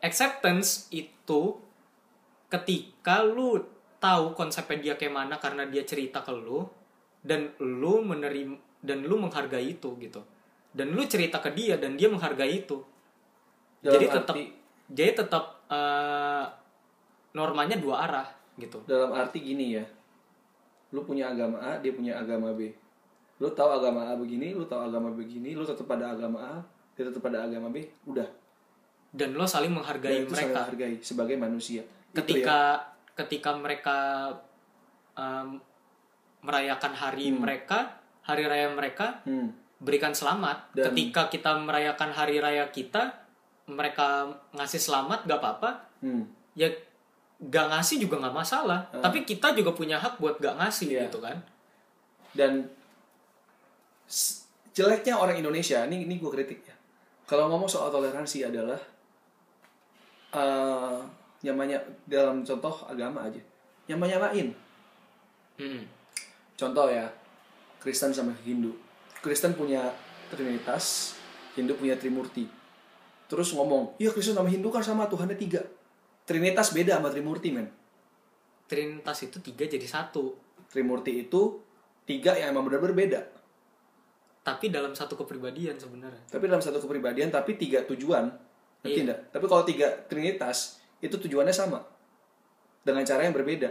Acceptance itu ketika lu tahu konsepnya dia kayak mana karena dia cerita ke lu dan lu menerima dan lu menghargai itu gitu. Dan lu cerita ke dia dan dia menghargai itu. Dalam jadi tetap jadi tetap eh, normanya dua arah gitu. dalam arti gini ya. Lu punya agama A, dia punya agama B. Lu tahu agama A begini, lu tahu agama begini, lu tetap pada agama A, dia tetap pada agama B, udah. Dan lo saling menghargai Dan itu saling mereka. hargai sebagai manusia. Itu ya. ketika ketika mereka em, merayakan hari mereka hari raya mereka Hmm. berikan selamat Dan- ketika kita merayakan hari raya kita mereka ngasih selamat gak apa-apa Hmm. ya gak ngasih juga nggak masalah tapi kita juga punya hak buat gak ngasih Iya. gitu kan dan jeleknya orang Indonesia ini ini gue kritik ya kalau ngomong soal toleransi adalah eh nyamanya dalam contoh agama aja. Nyama nyamain Hmm. contoh ya Kristen sama Hindu. Kristen punya Trinitas Hindu punya Trimurti. Terus ngomong iya Kristen sama Hindu kan sama Tuhannya tiga. Trinitas beda sama Trimurti men. Trinitas itu tiga jadi satu. Trimurti itu tiga yang emang benar-benar beda. Tapi dalam satu kepribadian sebenarnya. Tapi dalam satu kepribadian tapi tiga tujuan. Ngerti Iya. tapi kalau tiga trinitas itu tujuannya sama dengan cara yang berbeda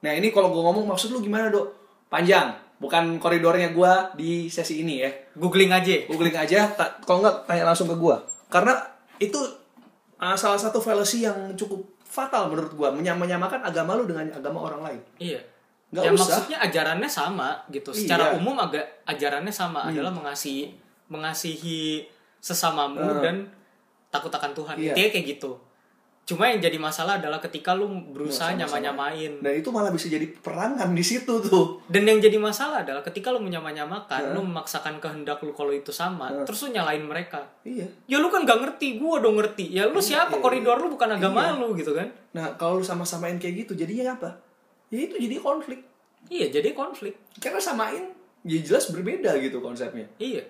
nah ini kalau gue ngomong maksud lu gimana dok panjang bukan koridornya gue di sesi ini ya googling aja googling aja kalau nggak tanya langsung ke gue karena itu uh, salah satu fallacy yang cukup fatal menurut gue menyamakan agama lu dengan agama orang lain Iya. Nggak ya usah. maksudnya ajarannya sama gitu. Secara Iya. umum agak ajarannya sama adalah mengasihi mengasihi sesamamu Hmm. dan takut akan Tuhan. Iya. Intinya kayak gitu. Cuma yang jadi masalah adalah ketika lu berusaha nyama-nyamain. dan itu malah bisa jadi perangan di situ tuh Dan yang jadi masalah adalah ketika lu menyama-nyamakan, lu memaksakan kehendak lu kalau itu sama, terus lu nyalain mereka. iya Ya lu kan gak ngerti, gua dong ngerti. Ya lu siapa? iya, Koridor lu bukan agama lu gitu kan. Nah, kalau lu sama-samain kayak gitu, jadinya apa? Ya itu jadi konflik. Iya, jadi konflik. Karena samain, ya jelas berbeda gitu konsepnya. Iya.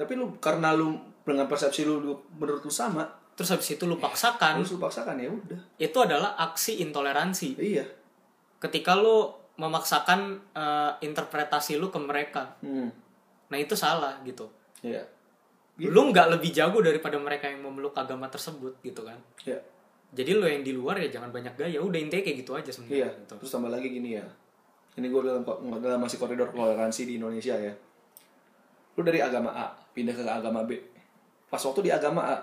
Tapi lu karena lu dengan persepsi lu, lu menurut lu sama, Terus habis itu lu paksakan, lu paksakan ya udah. itu adalah aksi intoleransi. Iya. ketika lu memaksakan eh, interpretasi lu ke mereka Hmm. nah itu salah gitu Iya. lu nggak lebih jago daripada mereka yang memeluk agama tersebut gitu kan Iya. jadi lu yang di luar ya jangan banyak gaya udah intinya kayak gitu aja Iya. sebenarnya gitu. Terus tambah lagi gini ya. ini gue dalam dalam masih koridor toleransi di Indonesia ya lu dari agama A pindah ke agama B pas waktu di agama A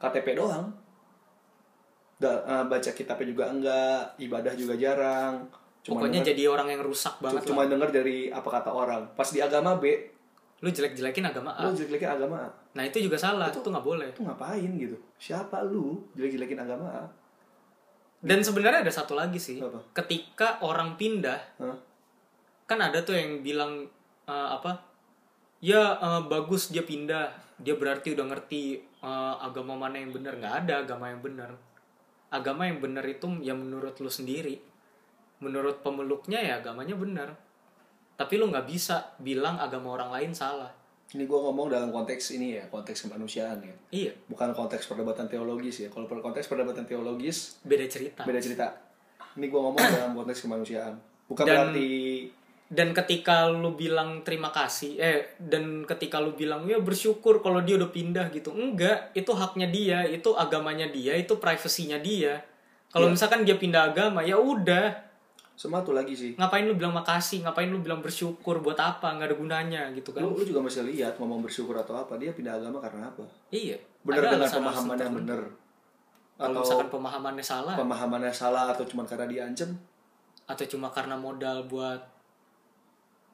KTP doang Da- eh, baca kitabnya juga enggak ibadah juga jarang cuma Pokoknya denger, jadi orang yang rusak banget cuma lah. denger dari apa kata orang pas di agama B Lu jelek-jelekin agama A. lu jelek-jelekin agama A Nah itu juga salah, itu nggak boleh. itu ngapain gitu siapa lu jelek-jelekin agama A Dan sebenarnya ada satu lagi sih. Apa? Ketika orang pindah, Hah? kan ada tuh yang bilang eh, apa? Ya eh, bagus dia pindah, dia berarti udah ngerti eh, agama mana yang benar. Nggak ada agama yang benar. Agama yang benar itu yang menurut lu sendiri. Menurut pemeluknya ya agamanya benar. Tapi lu nggak bisa bilang agama orang lain salah. ini gue ngomong dalam konteks ini ya konteks kemanusiaan ya Iya, bukan konteks perdebatan teologis ya kalau per konteks perdebatan teologis beda cerita. beda cerita ini gue ngomong dalam konteks kemanusiaan bukan Dan- berarti dan ketika lu bilang terima kasih eh dan ketika lu bilang ya bersyukur kalau dia udah pindah gitu. Enggak itu haknya dia itu agamanya dia itu privasinya dia. Kalau Iya. misalkan dia pindah agama ya udah. Sama tuh lagi sih. Ngapain lu bilang makasih? Ngapain lu bilang bersyukur buat apa? Nggak ada gunanya gitu kan? Lu, lu juga masih lihat ngomong bersyukur atau apa dia pindah agama karena apa? Iya. Bener Ada dengan pemahaman yang bener kalau atau misalkan pemahamannya salah. pemahamannya salah atau cuma karena diancam atau cuma karena modal buat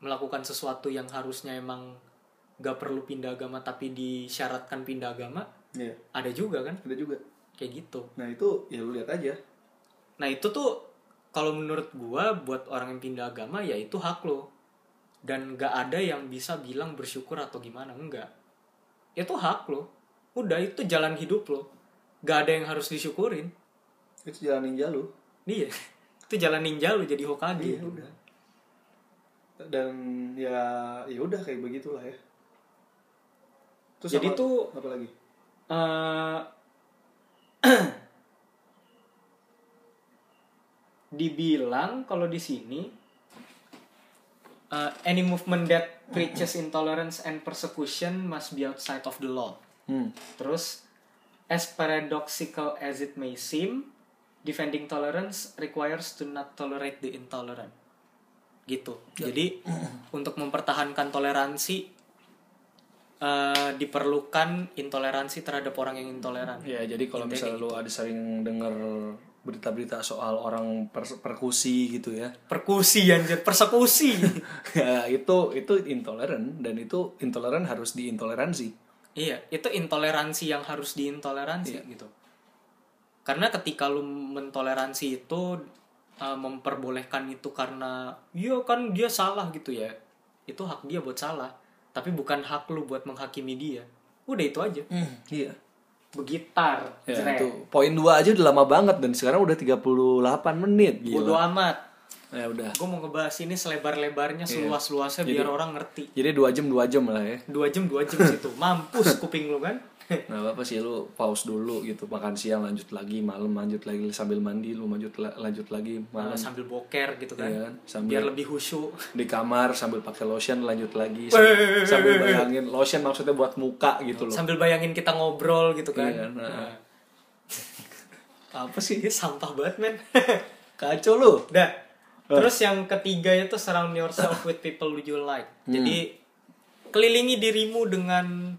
melakukan sesuatu yang harusnya emang gak perlu pindah agama tapi disyaratkan pindah agama Iya ada juga kan ada juga kayak gitu nah itu ya lu lihat aja Nah itu tuh kalau menurut gua buat orang yang pindah agama ya itu hak lo. Dan gak ada yang bisa bilang bersyukur atau gimana enggak. Itu hak lo. Udah itu jalan hidup lo. Gak ada yang harus disyukurin. itu jalan ninja lu Iya. Itu jalan ninja lo jadi Hokage. Iya, udah. Dan ya ya udah kayak begitulah ya Terus Jadi apa- tuh apa lagi eh dibilang kalau di sini eh, any movement that preaches intolerance and persecution must be outside of the law. hmm. Terus as paradoxical as it may seem, defending tolerance requires to not tolerate the intolerant. Gitu. Jadi untuk mempertahankan toleransi eh, diperlukan intoleransi terhadap orang yang intoleran. Ya, jadi kalau misalnya lu ada sering denger berita-berita soal orang pers- perkusi gitu ya. Perkusi anjir, persekusi. ya, itu itu intoleran dan itu intoleran harus diintoleransi. iya, itu intoleransi yang harus diintoleransi gitu. Karena ketika lu mentoleransi itu uh, memperbolehkan itu karena iya kan dia salah gitu ya. Itu hak dia buat salah, tapi bukan hak lu buat menghakimi dia. Udah itu aja. Iya. Begitar. Ya, itu poin dua aja udah lama banget dan sekarang udah 38 menit Bodo gila. amat. Ya udah. Gue mau ngebahas ini selebar-lebarnya, seluas-luasnya biar orang ngerti. Jadi dua jam dua jam lah ya. Dua jam dua jam situ. Mampus kuping lu kan. Nah, apa sih lu pause dulu gitu, makan siang lanjut lagi, malam lanjut lagi sambil mandi lu lanjut la- lanjut lagi malam Uh, sambil boker gitu kan. Iya kan? Sambil- Biar lebih khusyuk. di kamar sambil pakai lotion lanjut lagi sambil, sambil bayangin lotion maksudnya buat muka gitu loh. Sambil bayangin kita ngobrol gitu kan. Iya, nah. Nah. Apa sih? Sampah banget men. Kacau lu. Dah. Terus yang ketiga itu surround yourself with people you like. Jadi kelilingi dirimu dengan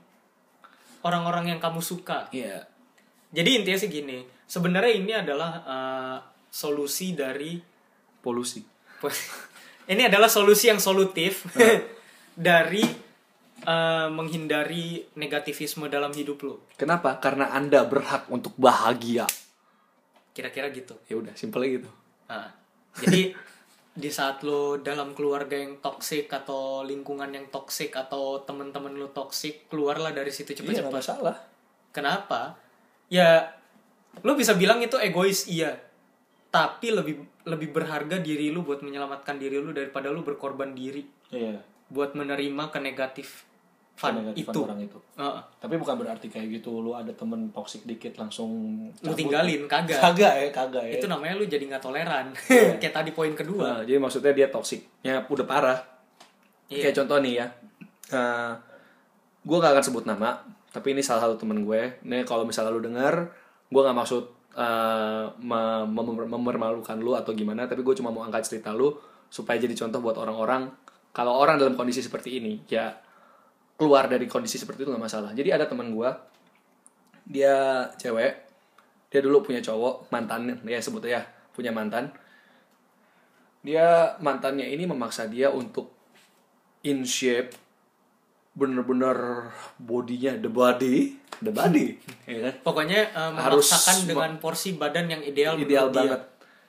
orang-orang yang kamu suka. Iya. Jadi intinya sih gini, sebenarnya ini adalah uh, solusi dari Polusi. ini adalah solusi yang solutif dari uh, menghindari negativisme dalam hidup lo. Kenapa? Karena Anda berhak untuk bahagia. Kira-kira gitu. Ya udah, simpel gitu. Nah, jadi di saat lo dalam keluarga yang toksik atau lingkungan yang toksik atau teman-teman lo toksik, keluarlah dari situ Iya, nggak masalah. Kenapa? Ya, lo bisa bilang itu egois iya, tapi lebih lebih berharga diri lu buat menyelamatkan diri lu daripada lu berkorban diri Iya. buat menerima ke negatif fun itu. orang itu. Heeh. Tapi bukan berarti kayak gitu lu ada temen toksik dikit langsung lu cabut. tinggalin kagak. Kagak ya, kagak ya. Itu namanya lu jadi nggak toleran. Kayak tadi poin kedua. Nah, jadi maksudnya dia toksiknya udah parah. Iya. Kayak contoh nih ya. gue gak akan sebut nama, tapi ini salah satu temen gue. Nih kalau misalnya lu denger, gue gak maksud eh, mem- mem- mempermalukan lu atau gimana, tapi gue cuma mau angkat cerita lu. supaya jadi contoh buat orang-orang kalau orang dalam kondisi seperti ini ya keluar dari kondisi seperti itu nggak masalah jadi ada teman gue dia cewek dia dulu punya cowok mantan ya sebut ya punya mantan dia mantannya ini memaksa dia untuk in shape bener-bener bodinya the body the body ya kan? Pokoknya eh, Harus dengan porsi badan yang ideal ideal menurut dia. banget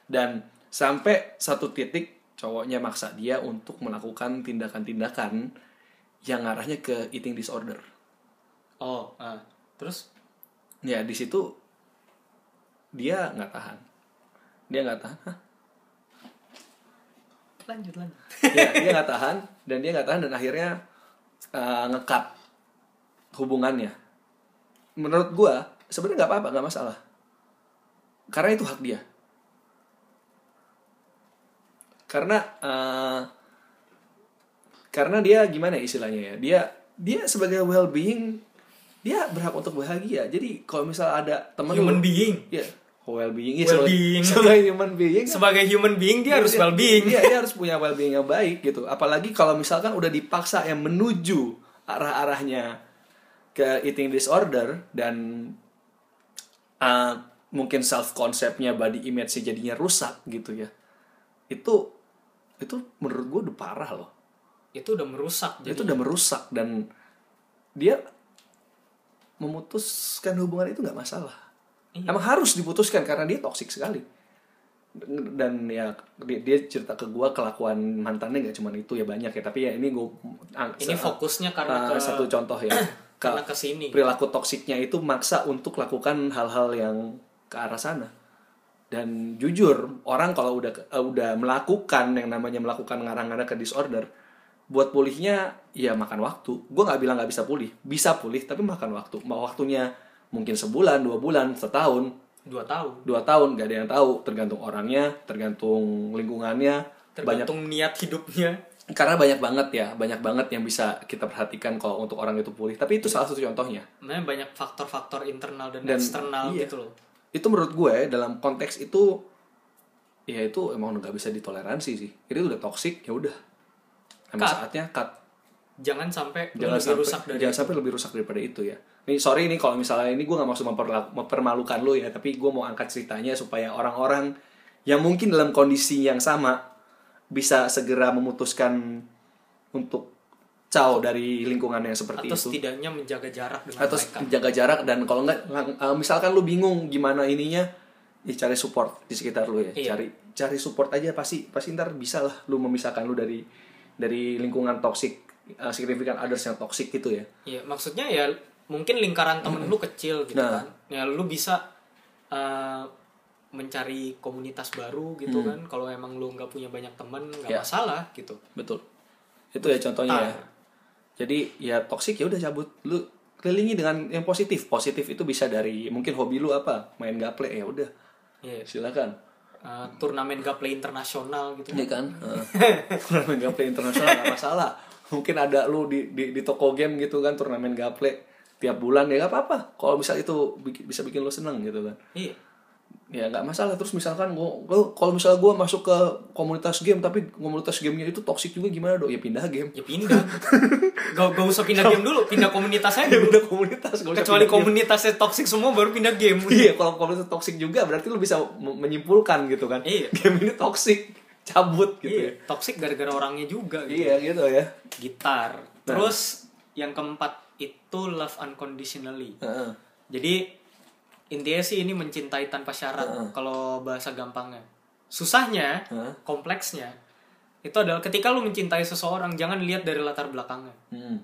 dan sampai satu titik cowoknya maksa dia untuk melakukan tindakan-tindakan yang arahnya ke eating disorder Oh, ah. terus ya di situ dia nggak tahan dia nggak tahan Hah? lanjut lanjut. ya dia nggak tahan dan dia nggak tahan dan akhirnya uh, ngekat hubungannya menurut gua sebenarnya nggak apa-apa nggak masalah karena itu hak dia karena uh, karena dia gimana ya istilahnya ya dia dia sebagai well being dia berhak untuk bahagia jadi kalau misal ada teman Human lu- being. ya well being ya Well-being. sebagai, sebagai human being Sebagai human being dia harus well being. Iya, dia harus punya well being yang baik gitu. Apalagi kalau misalkan udah dipaksa yang menuju arah-arahnya ke eating disorder dan uh, mungkin self konsepnya body image jadinya rusak gitu ya. Itu itu menurut gue udah parah loh. Itu udah merusak jadi. Itu udah merusak dan dia memutuskan hubungan itu nggak masalah. Iya. Emang harus diputuskan karena dia toksik sekali. Dan ya dia, dia cerita ke gua kelakuan mantannya nggak cuma itu ya banyak ya tapi ya ini gua Ini fokusnya karena uh, ke satu contoh ya Ke- karena ke sini. perilaku toksiknya itu maksa untuk lakukan hal-hal yang ke arah sana dan jujur orang kalau udah uh, udah melakukan yang namanya melakukan ngarang-ngarang ke disorder buat pulihnya ya makan waktu. Gue nggak bilang nggak bisa pulih. Bisa pulih tapi makan waktu. Mau waktunya mungkin sebulan dua bulan setahun. Dua tahun. dua tahun gak ada yang tahu. Tergantung orangnya tergantung lingkungannya. Banyak Tergantung niat hidupnya. karena banyak banget ya banyak banget yang bisa kita perhatikan kalau untuk orang itu pulih. Tapi itu salah satu contohnya. Memang banyak faktor-faktor internal dan, Dan, eksternal iya. gitu loh. itu menurut gue dalam konteks itu ya itu emang nggak bisa ditoleransi sih. Itu udah toksik ya udah emang Cut. saatnya cut Jangan sampai jangan lebih sampai rusak dari jangan itu. sampai lebih rusak daripada itu ya ini sorry ini kalau misalnya ini gue nggak maksud mempermalukan lo ya tapi gue mau angkat ceritanya supaya orang-orang yang mungkin dalam kondisi yang sama bisa segera memutuskan untuk caw dari lingkungan yang seperti atau itu setidaknya menjaga jarak dengan atau mereka. jaga jarak dan kalau nggak eh, misalkan lu bingung gimana ininya ya cari support di sekitar lu ya Iya. cari cari support aja pasti pasti ntar bisa lah lu memisahkan lu dari dari lingkungan toxic uh, significant others yang toxic gitu ya Iya, maksudnya ya mungkin lingkaran temen lu kecil gitu Nah. kan. Ya lu bisa eh, mencari komunitas baru gitu kan. Kalau emang lu nggak punya banyak temen nggak Hmm. Ya. masalah gitu. betul itu ya contohnya ya Ah. jadi ya toxic ya udah cabut lu kelilingi dengan yang positif positif itu bisa dari mungkin hobi lu apa main gaple ya udah Iya. silakan Eh, turnamen gaple internasional gitu. Iya kan? Heeh. turnamen gaple internasional nggak masalah. Mungkin ada lu di, di di toko game gitu kan turnamen gaple tiap bulan ya nggak apa-apa. Kalau misal itu bisa bikin lu seneng gitu kan. Iya. Ya nggak masalah. Terus misalkan gua, gua kalau misalnya gua masuk ke komunitas game tapi komunitas gamenya itu toxic juga gimana dong? Ya pindah game. Ya pindah. gak, gak usah pindah game dulu, pindah komunitas aja Ya dulu. pindah komunitas. usah Kecuali pindah komunitasnya toxic semua baru pindah game. Iya, kalau komunitas toxic juga berarti lu bisa menyimpulkan gitu kan. Iya. Game ini toxic, cabut gitu Iya, ya. toxic gara-gara orangnya juga gitu. Iya gitu ya. Gitar. Terus yang keempat itu love unconditionally. Heeh. Jadi intinya sih ini mencintai tanpa syarat kalau bahasa gampangnya. Susahnya, Heeh. kompleksnya itu adalah ketika lu mencintai seseorang jangan lihat dari latar belakangnya. Hmm.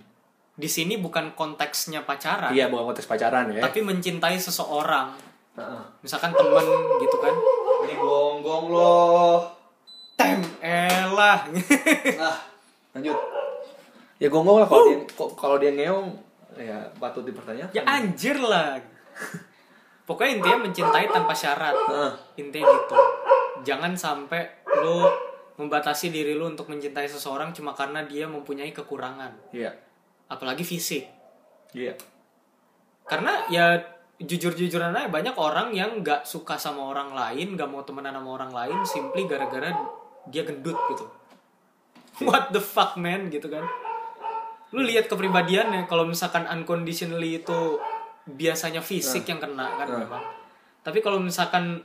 Di sini bukan konteksnya pacaran, Iya, bukan konteks pacaran ya. tapi mencintai seseorang. Heeh. Misalkan temen gitu kan. Ini gonggong loh. Tem elah. Nah, lanjut. Ya gonggong lah kalau dia kok- kalau dia ngeong ya patut dipertanyakan. ya anjir lah. Pokoknya intinya mencintai tanpa syarat. Heeh. Intinya gitu. Jangan sampai lu membatasi diri lu untuk mencintai seseorang cuma karena dia mempunyai kekurangan, Iya. apalagi fisik. Iya. Karena ya jujur-jujuran aja banyak orang yang nggak suka sama orang lain, nggak mau temenan sama orang lain, simply gara-gara dia gendut gitu. what the fuck man gitu kan lu lihat kepribadiannya kalau misalkan unconditionally itu biasanya fisik yang kena kan Nah. memang tapi kalau misalkan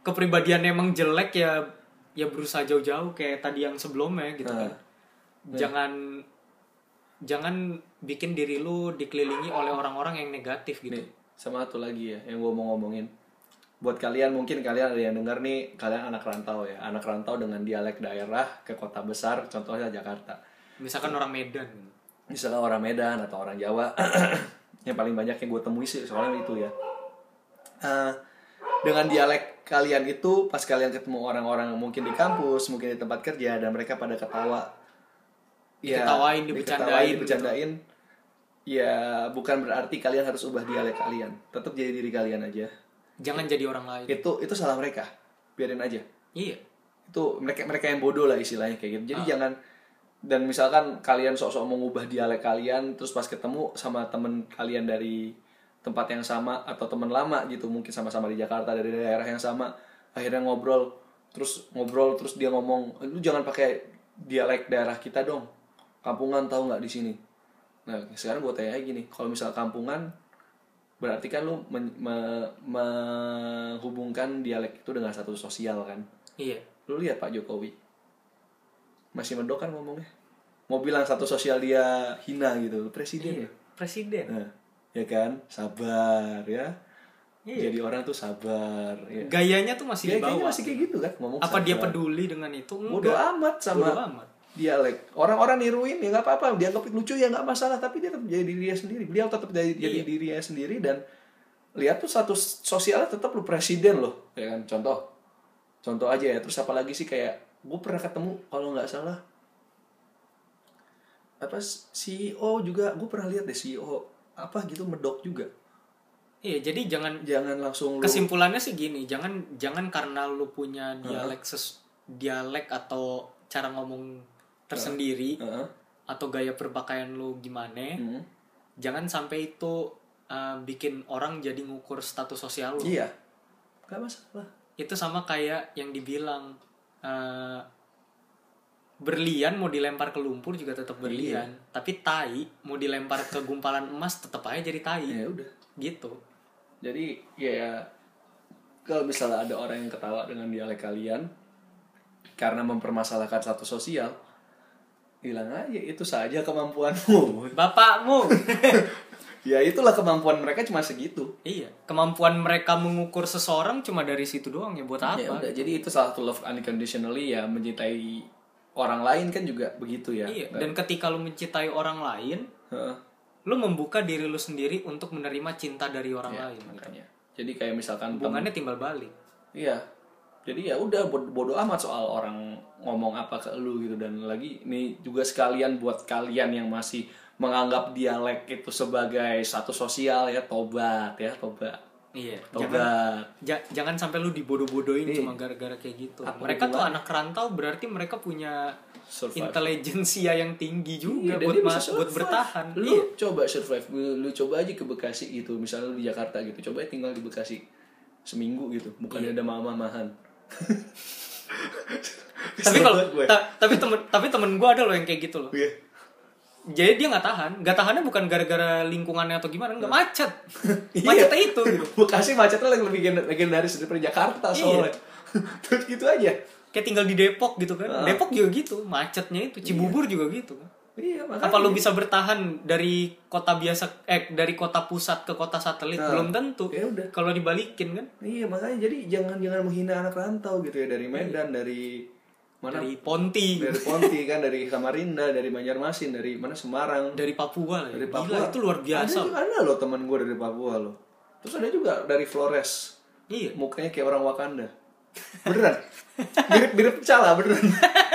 kepribadiannya emang jelek ya ya berusaha jauh-jauh kayak tadi yang sebelumnya gitu Nah. kan jangan jangan bikin diri lu dikelilingi oleh orang-orang yang negatif gitu Nih, sama satu lagi ya yang gue mau ngomongin. Buat kalian mungkin kalian ada yang denger nih, kalian anak rantau ya. Anak rantau dengan dialek daerah ke kota besar, contohnya Jakarta. misalkan orang Medan Misalnya orang Medan atau orang Jawa. yang paling banyak yang gue temui sih soalnya itu ya. Eh, dengan dialek kalian itu pas kalian ketemu orang-orang mungkin di kampus, mungkin di tempat kerja dan mereka pada ketawa. Ya, Diketawain, dibercandain gitu. Ya, bukan berarti kalian harus ubah dialek kalian. Tetap jadi diri kalian aja. jangan jadi orang lain Itu itu salah mereka. Biarin aja. iya Itu mereka mereka yang bodoh lah istilahnya kayak gitu. Jadi jangan dan misalkan kalian sok-sok mengubah dialek kalian terus pas ketemu sama temen kalian dari tempat yang sama atau temen lama gitu mungkin sama-sama di Jakarta dari daerah yang sama akhirnya ngobrol. Terus ngobrol terus dia ngomong lu jangan pakai dialek daerah kita dong. Kampungan tahu nggak di sini? Nah sekarang gue tanya gini kalau misal kampungan berarti kan lu men- me- menghubungkan dialek itu dengan satu sosial kan? Iya. Lu lihat Pak Jokowi masih mendok kan ngomongnya? Mau bilang satu sosial dia hina gitu presiden ya? presiden. Nah, ya kan? Sabar ya. Iya. jadi orang tuh sabar ya. Gayanya tuh masih Dia di kayaknya bawah. masih kayak gitu kan ngomong apa dia sabar. peduli dengan itu? Bodoh amat sama Bodo amat. dialek orang-orang niruin ya nggak apa-apa. Dianggap lucu ya nggak masalah. Tapi dia tetap jadi dirinya sendiri. Beliau tetap jadi, jadi Iya. dirinya sendiri dan lihat tuh satu sosialnya tetap lu presiden loh ya kan? Contoh. Contoh aja ya. Terus apalagi sih kayak gue pernah ketemu kalau nggak salah apa CEO juga. Gue pernah lihat deh CEO apa gitu medok juga. Iya jadi jangan jangan langsung lu kesimpulannya sih gini jangan jangan karena lu punya dialek ses, dialek atau cara ngomong tersendiri Heeh. atau gaya berpakaian lu gimana Hmm. jangan sampai itu uh, bikin orang jadi ngukur status sosial lu. Iya. Nggak masalah. Itu sama kayak yang dibilang uh, berlian mau dilempar ke lumpur juga tetap Iya. berlian tapi tai mau dilempar ke gumpalan emas tetap aja jadi tai. Ya udah. Gitu. Jadi ya kalau misalnya ada orang yang ketawa dengan dialek kalian karena mempermasalahkan satu sosial, bilang aja itu saja kemampuanmu. bapakmu ya itulah kemampuan mereka cuma segitu. iya kemampuan mereka mengukur seseorang cuma dari situ doang ya buat apa Ya udah, jadi itu salah satu love unconditionally ya mencintai orang lain kan juga begitu ya. iya dan ketika lu mencintai orang lain Heeh. lu membuka diri lu sendiri untuk menerima cinta dari orang Ya, lain makanya. Jadi kayak misalkan tem- hubungannya timbal balik Iya. Jadi ya udah bod- bodo amat soal orang ngomong apa ke lu gitu dan lagi ini juga sekalian buat kalian yang masih menganggap dialek itu sebagai satu sosial ya tobat ya tobat. iya jangan Tobat. ja- jangan sampai lu dibodoh-bodohin cuma gara-gara kayak gitu mereka tuh anak rantau berarti mereka punya Survive. intelijensia yang tinggi juga Iya, buat ma- buat bertahan Lu iya coba survive, lu, lu coba aja ke Bekasi gitu, misalnya lu di Jakarta gitu, coba tinggal di Bekasi seminggu gitu, bukannya ada mama-mamahan. tapi kalau ta- tapi temen tapi temen gue ada loh yang kayak gitu loh Iya. Jadi dia nggak tahan. Nggak tahannya bukan gara-gara lingkungannya atau gimana nggak macet. Iya. macetnya itu gitu. Bekasi macetnya lebih legend- legendaris daripada Jakarta Iya. soalnya. Terus gitu aja. kayak tinggal di Depok gitu kan. Ah. Depok juga gitu. Macetnya itu. Cibubur juga gitu. Kan Iya, makanya. apa lu bisa bertahan dari kota biasa eh dari kota pusat ke kota satelit? Nah, belum tentu. Ya udah. kalau dibalikin kan. Iya makanya. Jadi jangan jangan menghina anak rantau gitu ya. Dari Medan dari mana? Dari Ponti. Dari Ponti kan dari Samarinda dari Banjarmasin dari mana Semarang. Dari Papua lah ya. dari Gila, Papua. itu luar biasa ada, ada loh teman gue dari Papua loh. Terus ada juga dari Flores. Iya. Mukanya kayak orang Wakanda. Beneran. Mirip mirip cala beneran.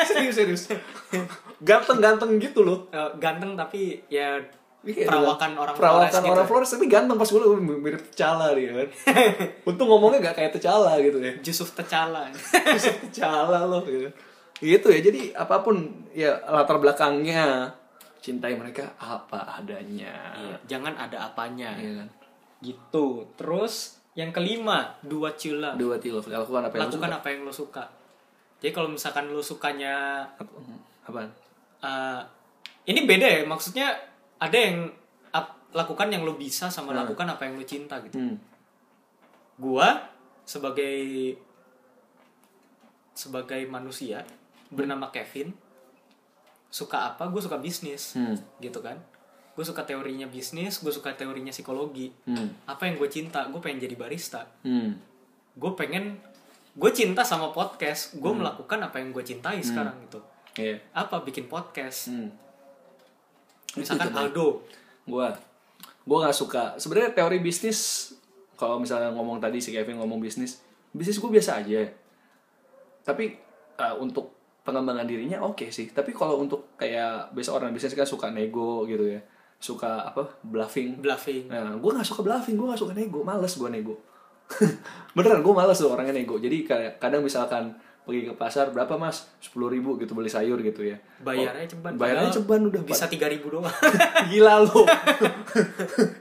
Serius serius. Ganteng ganteng gitu loh. Eh, ganteng tapi ya perawakan orang perawakan Flores gitu. orang Flores tapi ganteng. Pas gue mirip Cala dia kan untung ngomongnya gak kayak Tecala gitu ya. Yusuf Tecala bisa Tecala loh gitu gitu ya jadi apa pun ya latar belakangnya. Cintai mereka apa adanya. Iya, jangan ada apanya. Iya kan? Gitu. Terus yang kelima dua cila dua tilo lakukan apa yang lakukan suka. apa yang lo suka. Jadi kalau misalkan lo sukanya Apaan? Eh, ini beda ya maksudnya ada yang ap- lakukan yang lo bisa sama Hmm. lakukan apa yang lo cinta gitu. Hmm. gua sebagai sebagai manusia bernama Kevin suka apa gue suka bisnis Hmm. gitu kan gue suka teorinya bisnis gue suka teorinya psikologi Hmm. apa yang gue cinta gue pengen jadi barista Hmm. gue pengen gue cinta sama podcast gue melakukan apa yang gue cintai sekarang gitu Iya. apa bikin podcast Hmm. misalkan Itu, Aldo Gua gua nggak suka. Sebenarnya teori bisnis kalau misalnya ngomong tadi si Kevin ngomong bisnis, bisnis gue biasa aja. Tapi uh, untuk pengembangan dirinya oke sih. Tapi kalau untuk kayak biasa orang bisnis kan suka nego gitu ya. Suka apa? bluffing. bluffing Nah, gue gak suka bluffing, gue gak suka nego, males gue nego. Beneran, gue males tuh orangnya nego. Jadi kayak kadang misalkan pergi ke pasar berapa mas? 10.000 ribu gitu beli sayur gitu ya. bayarnya ceban Bayarnya ceban udah. bisa tiga ribu doang Gila lu.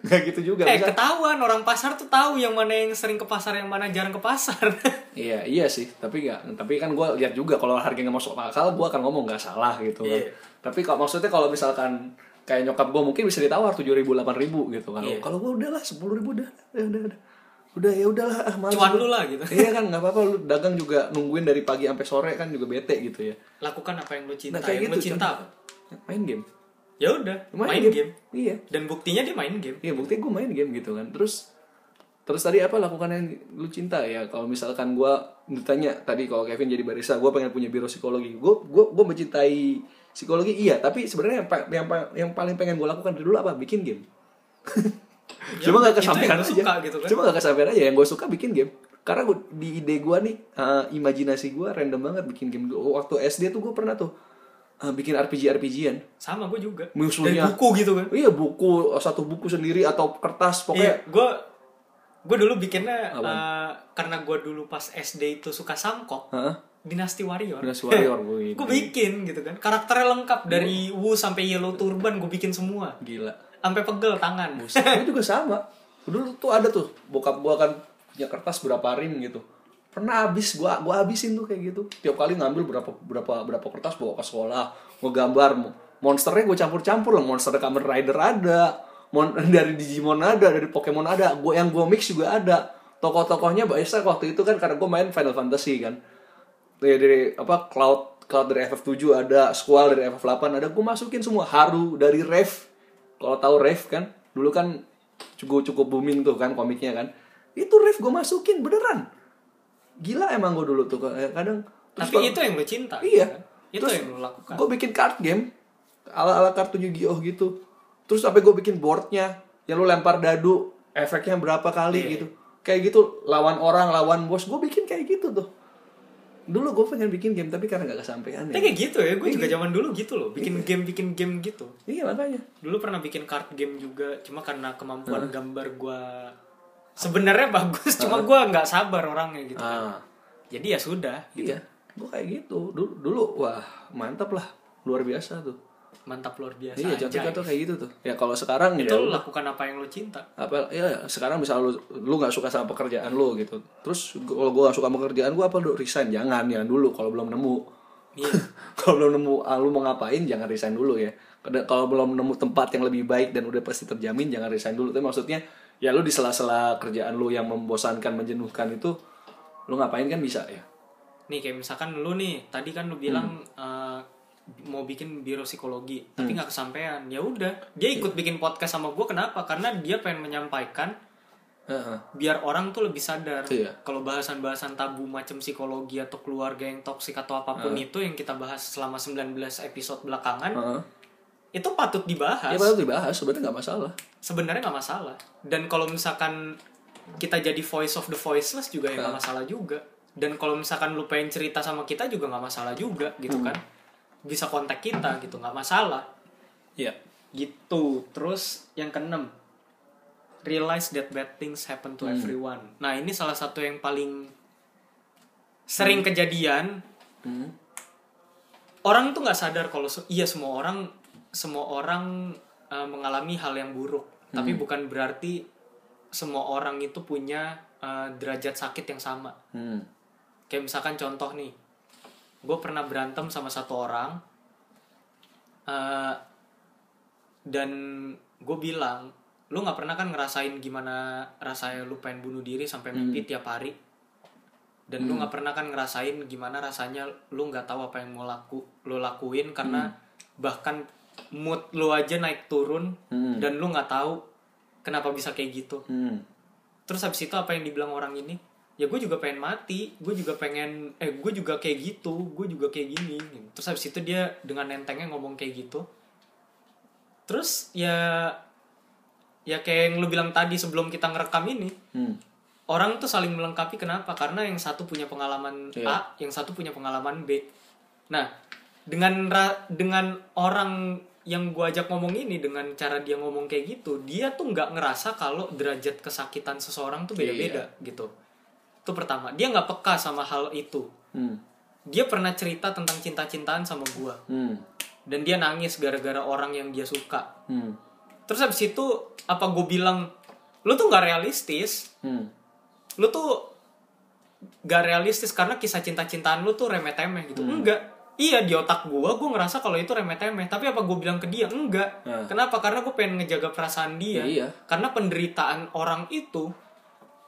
Gak gitu juga. eh Bisa- ketahuan orang pasar tuh tahu yang mana yang sering ke pasar yang mana jarang ke pasar Iya, iya sih. Tapi nggak. Tapi kan gue lihat juga kalau harganya masuk akal, gue akan ngomong nggak salah gitu kan. Iya. Tapi kalau maksudnya kalau misalkan kayak nyokap gue mungkin bisa ditawar tujuh ribu, delapan ribu gitu kan. Iya. Kalau gue udahlah sepuluh ribu udah, udah, udah, udah. Udah ya udahlah, ah, males cuan gua. lu lah gitu iya kan nggak apa-apa lu dagang juga nungguin dari pagi sampai sore kan juga bete gitu ya. lakukan apa yang lu cinta Nah, kayak yang lu gitu, cinta contoh. apa Main game. ya udah main, game. Iya. dan buktinya dia main game Iya buktinya gue main game gitu kan terus terus tadi apa lakukan yang lu cinta ya kalau misalkan gue ditanya tadi kalau Kevin jadi barista gue pengen punya biro psikologi gue gue gue mencintai psikologi iya tapi sebenarnya yang, yang yang paling pengen gue lakukan dari dulu apa bikin game Ya cuma gak kesampaian aja. suka gitu kan. cuma gak kesampaian aja. Yang gue suka bikin game. Karena gua, di ide gue nih eh, imajinasi gue random banget bikin game waktu SD tuh gue pernah tuh eh, bikin RPG RPGan sama gue juga. Musuhnya. dari buku gitu kan. Iya buku satu buku sendiri atau kertas pokoknya. Iya gue gue dulu bikinnya Apaan? eh, karena gue dulu pas SD itu suka samkok. Heeh. Dinasti Warrior. Dynasty Warrior, gue gue bikin gitu kan. Karakternya lengkap dari Wu sampai Yellow Turban gue bikin semua. Gila. Sampai pegel tangan gue juga sama. Dulu tuh ada tuh bokap gua kan punya kertas berapa ring gitu. Pernah habis gua gua habisin tuh kayak gitu. Tiap kali ngambil berapa berapa berapa kertas bawa ke sekolah, mau gambar mo- monsternya gue campur-campur lah. Monster Kamen Rider ada, mon dari Digimon ada, dari Pokemon ada. Gua yang gua mix juga ada. Tokoh-tokohnya biasa waktu itu kan karena gue main Final Fantasy kan. Dari, dari apa Cloud Cloud dari FF7 ada, Squall dari FF8 ada, gue masukin semua. Haru dari Rev. Kalau tahu Rev kan, dulu kan cukup cukup booming tuh kan komiknya kan. Itu Rev gue masukin beneran. Gila emang gue dulu tuh kadang. terus tapi kalau- itu yang lo cinta Iya. gitu kan? itu Terus yang lo lakukan Gue bikin card game ala ala kartu Yu-Gi-Oh gitu. Terus sampai gue bikin boardnya, yang lu lempar dadu, efeknya berapa kali Iya. gitu. Kayak gitu lawan orang, lawan bos, gue bikin kayak gitu tuh. Dulu gue pengen bikin game tapi karena gak kesampaian ya. kayak gitu ya, gue juga zaman dulu gitu loh, bikin game bikin game gitu. Iya makanya. Dulu pernah bikin card game juga, cuma karena kemampuan gambar gue sebenarnya bagus, cuma gue nggak sabar orangnya gitu. Ah, Jadi ya sudah, gitu. iya. Gue kayak gitu. Dulu, dulu wah mantap lah, luar biasa tuh. Mantap luar biasa. iya, contohnya tuh kayak gitu tuh. Ya kalau sekarang Itu ya lo lakukan apa yang lo cinta. apa ya sekarang misal lu lu nggak suka sama pekerjaan lu gitu terus kalau gue gak suka sama pekerjaan gue apa lu resign jangan jangan dulu kalau belum nemu Iya. kalau belum nemu ah, lu mau ngapain jangan resign dulu ya kalau belum nemu tempat yang lebih baik dan udah pasti terjamin jangan resign dulu tapi maksudnya ya lu di sela-sela kerjaan lu yang membosankan menjenuhkan itu lu ngapain kan bisa ya Nih kayak misalkan lu nih, tadi kan lu bilang Hmm. eh, mau bikin biro psikologi, tapi nggak kesampaian. Ya udah, dia ikut bikin podcast sama gue kenapa? Karena dia pengen menyampaikan Heeh. biar orang tuh lebih sadar. Iya. kalau bahasan-bahasan tabu macam psikologi atau keluarga yang toksik atau apa pun itu yang kita bahas selama 19 episode belakangan Heeh. itu patut dibahas. Ya padahal dibahas. Sebenarnya nggak masalah. Sebenarnya nggak masalah. Dan kalau misalkan kita jadi voice of the voiceless juga ya nggak masalah juga. Dan kalau misalkan lu pengen cerita sama kita juga nggak masalah juga gitu kan bisa kontak kita gitu nggak masalah. Iya. Gitu. Terus yang keenam realize that bad things happen to everyone. Nah ini salah satu yang paling sering kejadian. Hmm. orang tuh nggak sadar kalau se- iya semua orang semua orang uh, mengalami hal yang buruk. Tapi bukan berarti semua orang itu punya uh, derajat sakit yang sama. Hmm. kayak misalkan contoh nih gue pernah berantem sama satu orang Eh, dan gue bilang lu nggak pernah kan ngerasain gimana rasanya lu pengen bunuh diri sampai mimpi tiap hari? Dan lu nggak pernah kan ngerasain gimana rasanya lu nggak tahu apa yang mau laku lu lakuin karena bahkan mood lu aja naik turun Hmm. dan lu nggak tahu kenapa bisa kayak gitu. Hmm. terus habis itu apa yang dibilang orang ini ya gue juga pengen mati gue juga pengen eh gue juga kayak gitu gue juga kayak gini terus habis itu dia dengan entengnya ngomong kayak gitu. Terus ya ya kayak yang lu bilang tadi sebelum kita ngerekam ini Hmm. orang tuh saling melengkapi. Kenapa? Karena yang satu punya pengalaman Iya. A yang satu punya pengalaman B. Nah dengan ra- dengan orang yang gua ajak ngomong ini dengan cara dia ngomong kayak gitu dia tuh nggak ngerasa kalau derajat kesakitan seseorang tuh beda-beda gitu itu pertama dia nggak peka sama hal itu Hmm. dia pernah cerita tentang cinta-cintaan sama gua Hmm. dan dia nangis gara-gara orang yang dia suka Hmm. terus habis itu apa gue bilang lu tuh nggak realistis Hmm. lu tuh gak realistis karena kisah cinta-cintaan lu tuh remeh-temeh gitu. Enggak. Iya di otak gua gua ngerasa kalau itu remeh-temeh, tapi apa gue bilang ke dia? Enggak. Nah. Kenapa? Karena gue pengen ngejaga perasaan dia. Iya. Karena penderitaan orang itu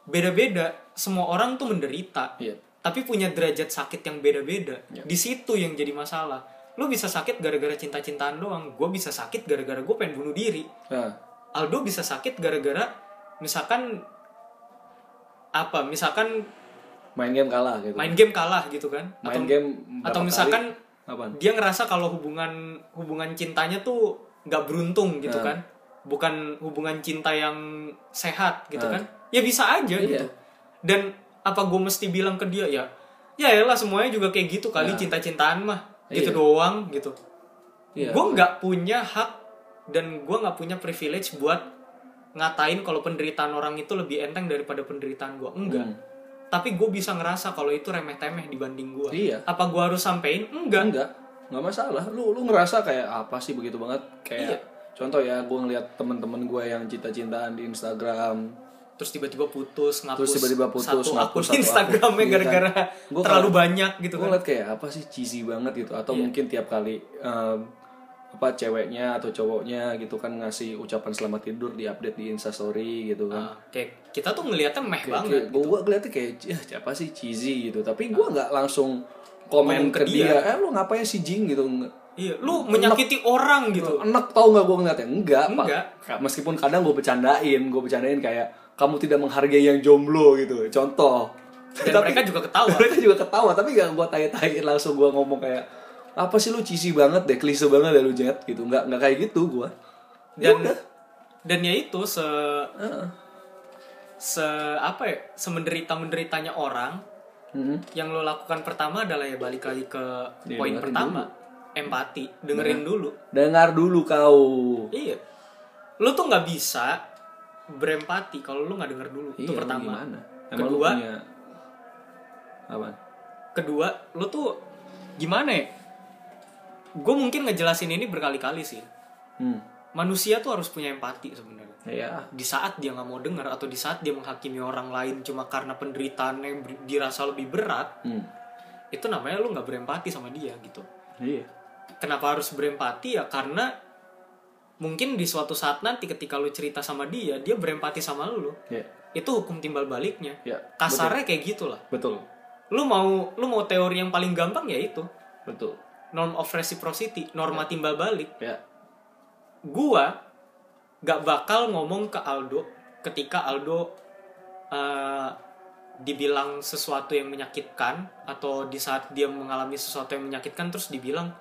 beda-beda. Semua orang tuh menderita. Iya. Tapi punya derajat sakit yang beda-beda. Iya. Di situ yang jadi masalah. Lu bisa sakit gara-gara cinta-cintaan doang. Gue bisa sakit gara-gara gue pengen bunuh diri. Nah. Aldo bisa sakit gara-gara misalkan apa? Misalkan Main game kalah gitu. main game kalah gitu kan Main atau game atau misalkan kali? Dia ngerasa kalau hubungan hubungan cintanya tuh nggak beruntung gitu Nah. kan bukan hubungan cinta yang sehat gitu Nah. kan ya bisa aja Iya. gitu dan apa gue mesti bilang ke dia ya ya lah semuanya juga kayak gitu kali Nah. cinta-cintaan mah gitu Iya. doang gitu Iya. gue nggak punya hak dan gue nggak punya privilege buat ngatain kalau penderitaan orang itu lebih enteng daripada penderitaan gue enggak Hmm. tapi gue bisa ngerasa kalau itu remeh temeh dibanding gue Iya. apa gue harus sampein enggak Enggak, enggak masalah. Lu lu ngerasa kayak apa sih begitu banget? Kayak Iya. contoh ya, gue ngeliat temen-temen gue yang cinta-cintaan di Instagram. Terus tiba-tiba putus ngapus Terus tiba-tiba putus, satu ngapus akun. Instagramnya Iya gara-gara kan? Gua terlalu kalau- banyak gitu gue kan ngeliat kayak apa sih cheesy banget gitu. Atau Iya. mungkin tiap kali em, apa ceweknya atau cowoknya gitu kan ngasih ucapan selamat tidur di update di instastory gitu kan. Ah, kayak kita tuh ngelihatnya meh Kayak- banget kayak gue ngeliatnya kayak ya siapa sih cheesy gitu. Tapi gue nggak langsung komen ke ke dia. dia. Eh lu ngapain sih jing gitu. iya lu menyakiti orang gitu enak tau nggak gue ngeliatnya enggak, Enggak. pak meskipun kadang gue bercandain gue bercandain kayak kamu tidak menghargai yang jomblo gitu. Contoh. Dan mereka juga ketawa. mereka juga ketawa. Tapi gak gue tai-taiin langsung gue ngomong kayak apa sih lu cheesy banget deh klise banget deh lu jet? Gitu. Nggak nggak kayak gitu gue dan dan ya itu se se apa ya semenderita menderitanya orang yang lo lakukan pertama adalah ya balik lagi ke Ya, poin pertama empati. Dengerin dulu. Dengar dulu kau. Iya. Lo tuh nggak bisa berempati kalau lo nggak denger dulu itu Iya, lu pertama. gimana? Emang lu Kedua- punya apa? kedua lo tuh gimana ya? Gue mungkin ngejelasin ini berkali-kali sih. Hmm. manusia tuh harus punya empati sebenarnya. Ya di saat dia nggak mau dengar atau di saat dia menghakimi orang lain cuma karena penderitaannya yang dirasa lebih berat hmm. itu namanya lu nggak berempati sama dia gitu. Iya. Kenapa harus berempati? Ya karena mungkin di suatu saat nanti ketika lu cerita sama dia dia berempati sama lu ya itu hukum timbal baliknya. Ya kasarnya kayak gitulah. Betul. Lu mau lu mau teori yang paling gampang ya itu. Betul. Norm of reciprocity norma timbal balik. Ya gua gak bakal ngomong ke Aldo ketika Aldo eh, dibilang sesuatu yang menyakitkan atau di saat dia mengalami sesuatu yang menyakitkan terus dibilang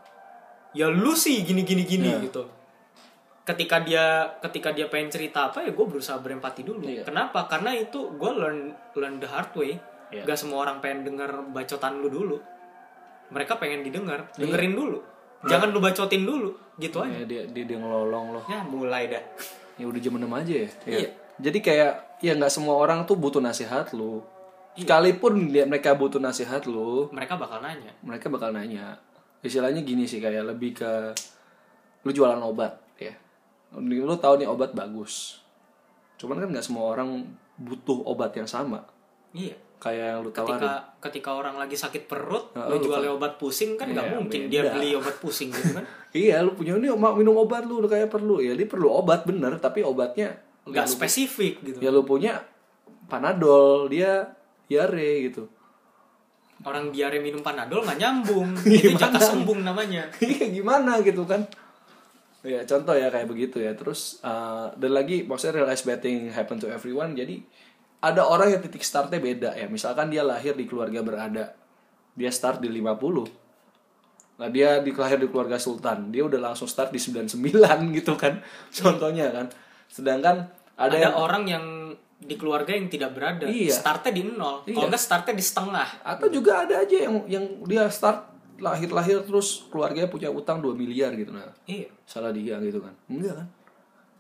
ya lu sih gini gini gini Ya. gitu ketika dia ketika dia pengen cerita apa ya gue berusaha berempati dulu. Iya. kenapa? Karena itu gue learn learn the hard way. Iya. gak semua orang pengen denger bacotan lu dulu. Mereka pengen didengar Iya. dengerin dulu. Jangan lu bacotin dulu gitu aja. Ya, dia, dia dia ngelolong loh. Ya mulai dah. Ya udah jam 6 aja ya, Ya. Iya. jadi kayak ya nggak semua orang tuh butuh nasihat lu. Iya. sekalipun dia mereka butuh nasihat lu. Mereka bakal nanya. Mereka bakal nanya. Istilahnya gini sih kayak lebih ke lu jualan obat ya lu tahu nih obat bagus. Cuman kan nggak semua orang butuh obat yang sama. Iya. Kayak yang lu tawarin. ketika ketika orang lagi sakit perut Nah, lu jualnya obat pusing kan nggak Iya, mungkin beda. dia beli obat pusing gitu kan? Iya lu punya ini mau minum obat lu lu kayak perlu. Ya dia perlu obat bener tapi obatnya nggak ya lu- spesifik gitu. Ya lu punya panadol dia diare gitu. Orang diare minum panadol nggak nyambung. Itu jaka sembung namanya. Iya gimana gitu kan ya contoh ya kayak begitu ya. Terus uh, dan lagi maksudnya realize bad thing happen to everyone. Jadi ada orang yang titik startnya beda ya. Misalkan dia lahir di keluarga berada. Dia start di 50 nah dia di lahir di keluarga sultan. Dia udah langsung start di 99 gitu kan. Contohnya kan. Sedangkan ada, ada, yang orang yang di keluarga yang tidak berada. Iya. startnya di nol. Iya. kalau nggak startnya di setengah. Atau juga ada aja yang yang dia start lahir-lahir terus keluarganya punya utang 2 miliar gitu nah. Iya. Salah dia gitu kan. Enggak kan?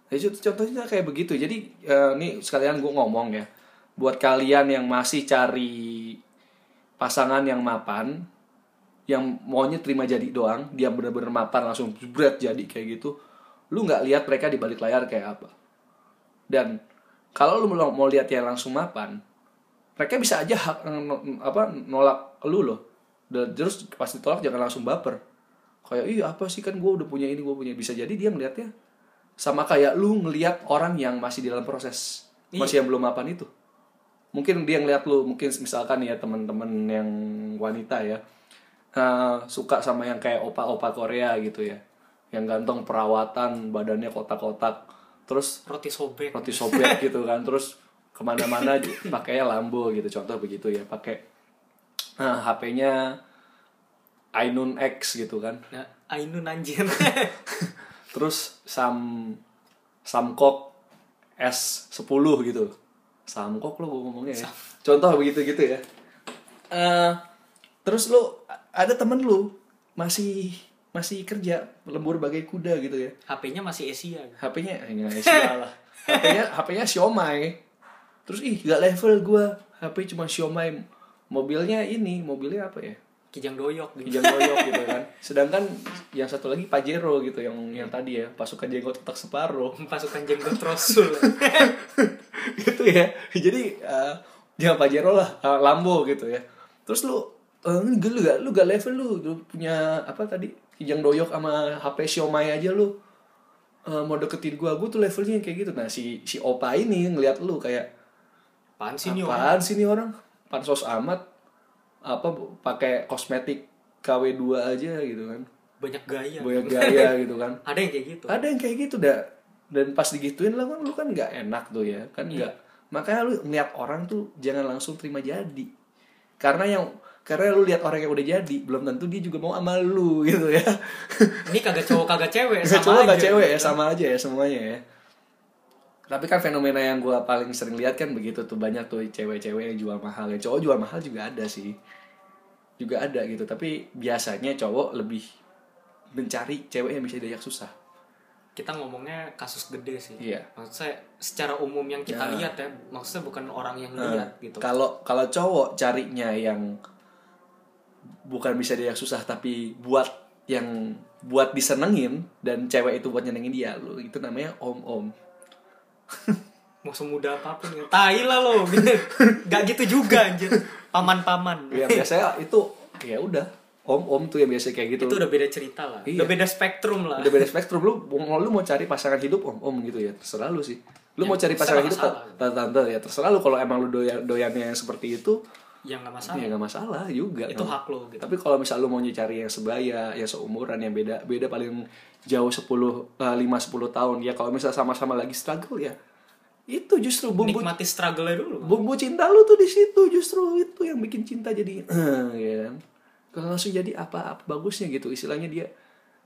Ya, contohnya kayak begitu. Jadi eh, ini sekalian gue ngomong ya. Buat kalian yang masih cari pasangan yang mapan yang maunya terima jadi doang dia bener-bener mapan langsung jebret jadi kayak gitu lu nggak lihat mereka di balik layar kayak apa. Dan kalau lu mau lihat yang langsung mapan mereka bisa aja hak, no- apa nolak lu loh dan terus pas ditolak jangan langsung baper. Kayak iya apa sih? Kan gue udah punya ini gue punya. Bisa jadi dia ngeliatnya sama kayak lu ngelihat orang yang masih di dalam proses masih yang belum mapan itu. Mungkin dia ngeliat lu mungkin misalkan ya teman-teman yang wanita ya eh, suka sama yang kayak opa-opa Korea gitu ya. Yang ganteng perawatan badannya kotak-kotak. Terus roti sobek. roti sobek gitu kan. Terus ke mana-mana pakainya Lambo gitu. Contoh begitu ya pakai nah, HP-nya Ainun X gitu kan nah Ainun anjir terus Sam Samkok S10 gitu Samkok lo gue ngomongnya ya contoh begitu gitu ya Eh, terus lo ada temen lu masih masih kerja lembur bagai kuda gitu ya HP-nya masih Asia HP-nya eh, nggak Asia lah. HP-nya HP-nya Xiaomi. Terus ih gak level gua. HP cuma Xiaomi. Mobilnya ini, mobilnya apa ya? Kijang doyok gitu Kijang doyok gitu kan. Sedangkan yang satu lagi Pajero gitu yang yang tadi ya, pasukan jenggot otak separuh. pasukan jenggot rasul gitu ya. Jadi eh, jangan Pajero lah, eh, Lambo gitu ya. Terus lu eh, lu gak lu gak level lu, lu punya apa tadi? Kijang doyok sama HP Xiaomi aja lu. Eh, mau deketin gua, gua tuh levelnya kayak gitu. Nah, si si Opa ini ngeliat lu kayak apaan sih ini orang apaan sih nih orang? Pansos amat apa pakai kosmetik KW2 aja gitu kan. banyak gaya. Banyak gaya gitu kan. ada yang kayak gitu. Ada yang kayak gitu dah dan pas digituin lah kan lu kan nggak enak tuh ya kan nggak. Makanya lu ngeliat orang tuh jangan langsung terima jadi. Karena yang karena lu lihat orang yang udah jadi belum tentu dia juga mau sama lu gitu ya. Ini kagak cowok kagak cewek sama cowok nggak aja. cewek ya sama aja ya semuanya ya tapi kan fenomena yang gua paling sering lihat kan begitu tuh banyak tuh cewek-cewek yang jual mahal. Ya cowok jual mahal juga ada sih. Juga ada gitu. Tapi biasanya cowok lebih mencari cewek yang bisa diajak susah. Kita ngomongnya kasus gede sih. Iya. maksud saya secara umum yang kita Ya. lihat ya maksudnya bukan orang yang Nah, lihat gitu. Kalau kalau cowok carinya yang bukan bisa dia susah tapi buat yang buat disenengin dan cewek itu buat nyenengin dia lu itu namanya om om mau semudah apa pun ya. Tai lah lo. Gak gitu juga anjir. Paman-paman. Yang biasanya itu ya udah. Om om tuh yang biasa kayak gitu. Itu udah beda cerita lah. Iya. udah beda spektrum lah. Udah beda spektrum. Lu lu mau cari pasangan hidup om om gitu ya. Terserah lu sih. Lu Ya, mau cari pasangan hidup masalah. tante tante ya terserah lu. Kalau emang lu doyan doyannya yang seperti itu yang nggak masalah. ya nggak masalah juga. Itu Nggak hak lo gitu. Tapi kalau misal lu mau cari yang sebaya, yang seumuran, yang beda beda paling jauh 10 eh, 5 10 tahun ya kalau misal sama-sama lagi struggle ya itu justru bumbu nikmati struggle dulu bumbu cinta lu tuh di situ justru itu yang bikin cinta jadi ya kan. Kalau langsung jadi apa apa bagusnya gitu istilahnya dia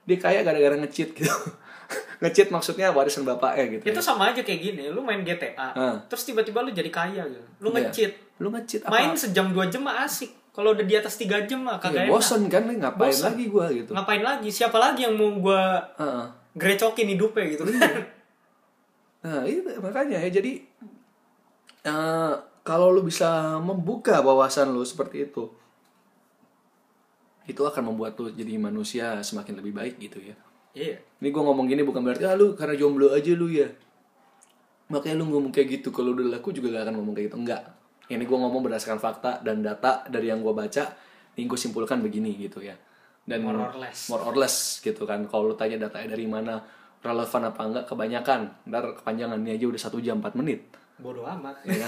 dia kaya gara-gara ngecit gitu. ngecit maksudnya warisan bapaknya gitu. itu ya. sama aja kayak gini lu main GTA Ah. terus tiba-tiba lu jadi kaya gitu lu Iya. nge-cheat Lu ngecit apa? main sejam dua jam asik kalau udah di atas tiga jam mah Ya, kagak enak bosen kan ngapain Bosen. lagi gua gitu. ngapain lagi siapa lagi yang mau gua Heeh. grecokin hidupnya gitu Iya. kan Nah, itu makanya ya jadi eh, kalau lu bisa membuka wawasan lu seperti itu, itu akan membuat lu jadi manusia semakin lebih baik gitu ya. iya Ini gue ngomong gini bukan berarti ah lu karena jomblo aja lu ya. Makanya lu ngomong kayak gitu kalau udah laku juga gak akan ngomong kayak gitu. Enggak. Ini gue ngomong berdasarkan fakta dan data dari yang gue baca ini gue simpulkan begini gitu ya dan More or less. more or less gitu kan kalau lu tanya datanya dari mana relevan apa enggak kebanyakan ntar kepanjangan ini aja udah satu jam 4 menit Bodoh amat. Ini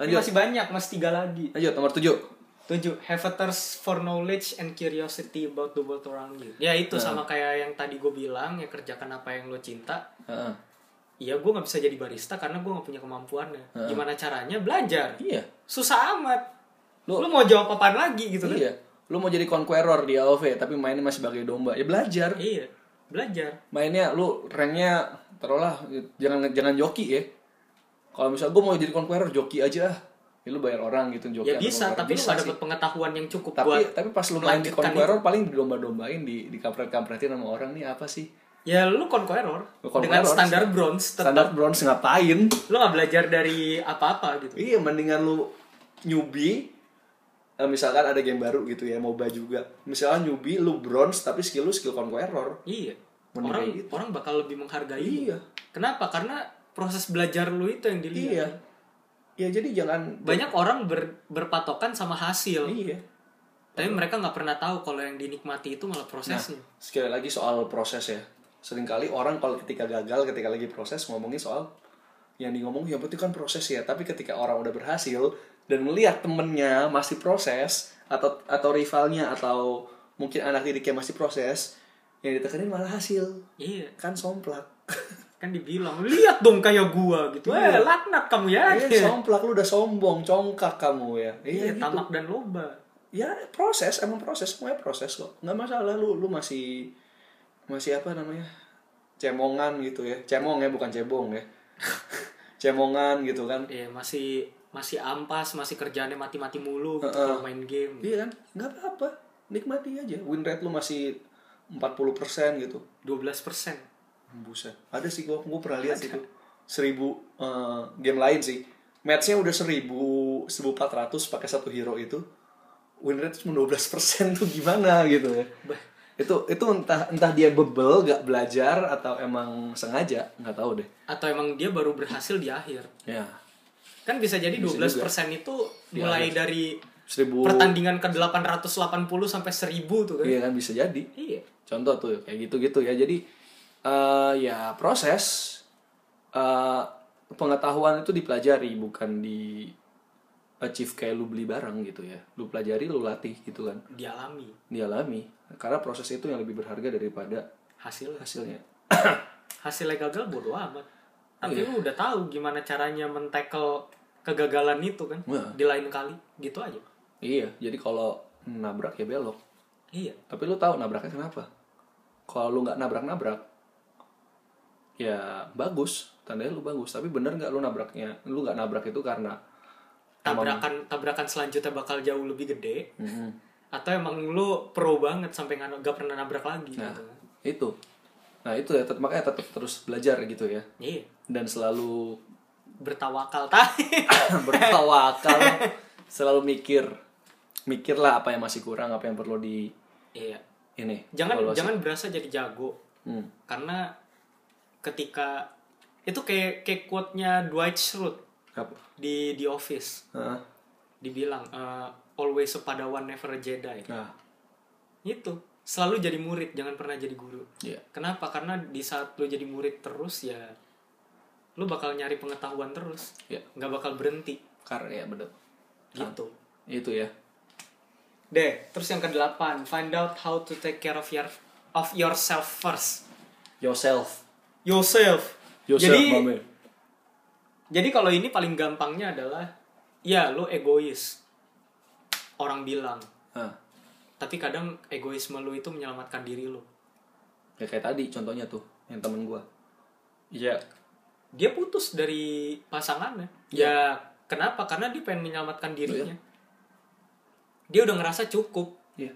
Lanjut. masih banyak, masih tiga lagi. lanjut nomor 7 Tujuh, have a thirst for knowledge and curiosity about the world around you. Ya itu Nah. sama kayak yang tadi gue bilang, ya kerjakan apa yang lo cinta. Heeh. Iya, gue nggak bisa jadi barista karena gue nggak punya kemampuannya. Gimana caranya? Belajar. iya Susah amat. Lu- Lu, mau jawab apaan lagi gitu kan? iya lu mau jadi conqueror di AOV tapi mainnya masih sebagai domba ya belajar Iya, belajar. mainnya lu ranknya taruhlah jangan jangan joki ya kalau misal gue mau jadi conqueror joki aja ya lu bayar orang gitu joki Ya bisa, tapi lu Bisa sih. dapet pengetahuan yang cukup tapi buat tapi pas lu main di conqueror paling didomba-dombain di di kampret-kampretin sama orang nih apa sih Ya lu conqueror dengan standar bronze tetap standar bronze ngapain lu nggak belajar dari apa-apa gitu. iya mendingan lu newbie eh, misalkan ada game baru gitu ya MOBA juga misalnya newbie lu bronze tapi skill lu skill conqueror Iya. Mending orang gitu. orang bakal lebih menghargai. lu. Iya. Kenapa? Karena proses belajar lu itu yang dilihat. iya ya jadi jangan Banyak orang ber- berpatokan sama hasil, iya tapi mereka nggak pernah tahu kalau yang dinikmati itu malah prosesnya. sekali lagi soal proses ya sering kali orang kalau ketika gagal ketika lagi proses ngomongin soal yang di ngomong yang penting kan proses ya tapi ketika orang udah berhasil dan melihat temennya masih proses atau atau rivalnya atau mungkin anak didiknya masih proses yang ditekanin malah hasil Iya, kan somplak kan dibilang lihat dong kayak gua gitu. Iya. Wah, laknat kamu ya. Iya, somplak lu udah sombong congkak kamu ya Iya, iya gitu. tamak dan loba. ya proses emang proses semuanya proses kok nggak masalah lu lu masih masih apa namanya? Cemongan gitu ya. Cemong ya bukan cebong ya. Cemongan gitu kan. Iya, masih masih ampas, masih kerjaannya mati-mati mulu gitu Heeh. kalau main game. iya kan? Nggak apa-apa. Nikmati aja. Win rate lu masih 40% gitu. 12%. buset. Ada sih gua gua pernah lihat itu seribu eh, game lain sih. Matchnya udah seribu seribu empat ratus pakai satu hero itu. Win rate cuma 12% tuh gimana gitu ya? Bah, itu itu entah entah dia bebel gak belajar atau emang sengaja nggak tahu deh. Atau emang dia baru berhasil di akhir. ya. Kan bisa jadi Bisa 12% itu mulai dari seribu. pertandingan ke 880 sampai 1000 tuh kan. iya kan bisa jadi. Iya. contoh tuh kayak gitu gitu ya. Jadi eh, ya proses eh, pengetahuan itu dipelajari bukan di achieve kayak lu beli barang gitu ya. Lu pelajari lu latih gitu kan. Dialami. Dialami karena proses itu yang lebih berharga daripada hasil hasilnya hasilnya gagal bodo amat. Tapi Iya. lu udah tahu gimana caranya mentackle kegagalan itu kan Wah. di lain kali gitu aja. iya jadi kalau nabrak ya belok Iya. Tapi lu tahu nabraknya kenapa? Kalau lu nggak nabrak-nabrak, ya bagus, tandanya lu bagus. Tapi bener nggak lu nabraknya? Lu nggak nabrak itu karena Tabrakan tabrakan selanjutnya bakal jauh lebih gede Mhm. Atau emang lu pro banget sampai nggak nggak pernah nabrak lagi nah gitu. itu. Nah itu ya, tet- makanya tetap terus belajar gitu ya. Iya. Dan selalu Bertawakal tadi. bertawakal, selalu mikir, mikirlah apa yang masih kurang, apa yang perlu di iya. ini. Jangan evaluasi. jangan berasa jadi jago Hmm. karena ketika itu kayak kayak quote-nya Dwight Schrute Apa? di di Office Hah? dibilang eh, always a padawan never a Jedi. Nah, Itu selalu jadi murid, jangan pernah jadi guru. iya. Kenapa? Karena di saat lu jadi murid terus ya lu bakal nyari pengetahuan terus. Iya. nggak bakal berhenti Karena ya bener. gitu. Itu ya. Deh, terus yang kedelapan, find out how to take care of your of yourself first. Yourself. Yourself. Yourself, jadi mame. jadi kalau ini paling gampangnya adalah ya lu egois. Orang bilang, Nah, tapi kadang egoisme lu itu menyelamatkan diri lu. ya kayak tadi contohnya tuh yang temen gua iya Dia putus dari pasangannya. Ya kenapa? Karena dia pengen menyelamatkan dirinya. Dia udah ngerasa cukup iya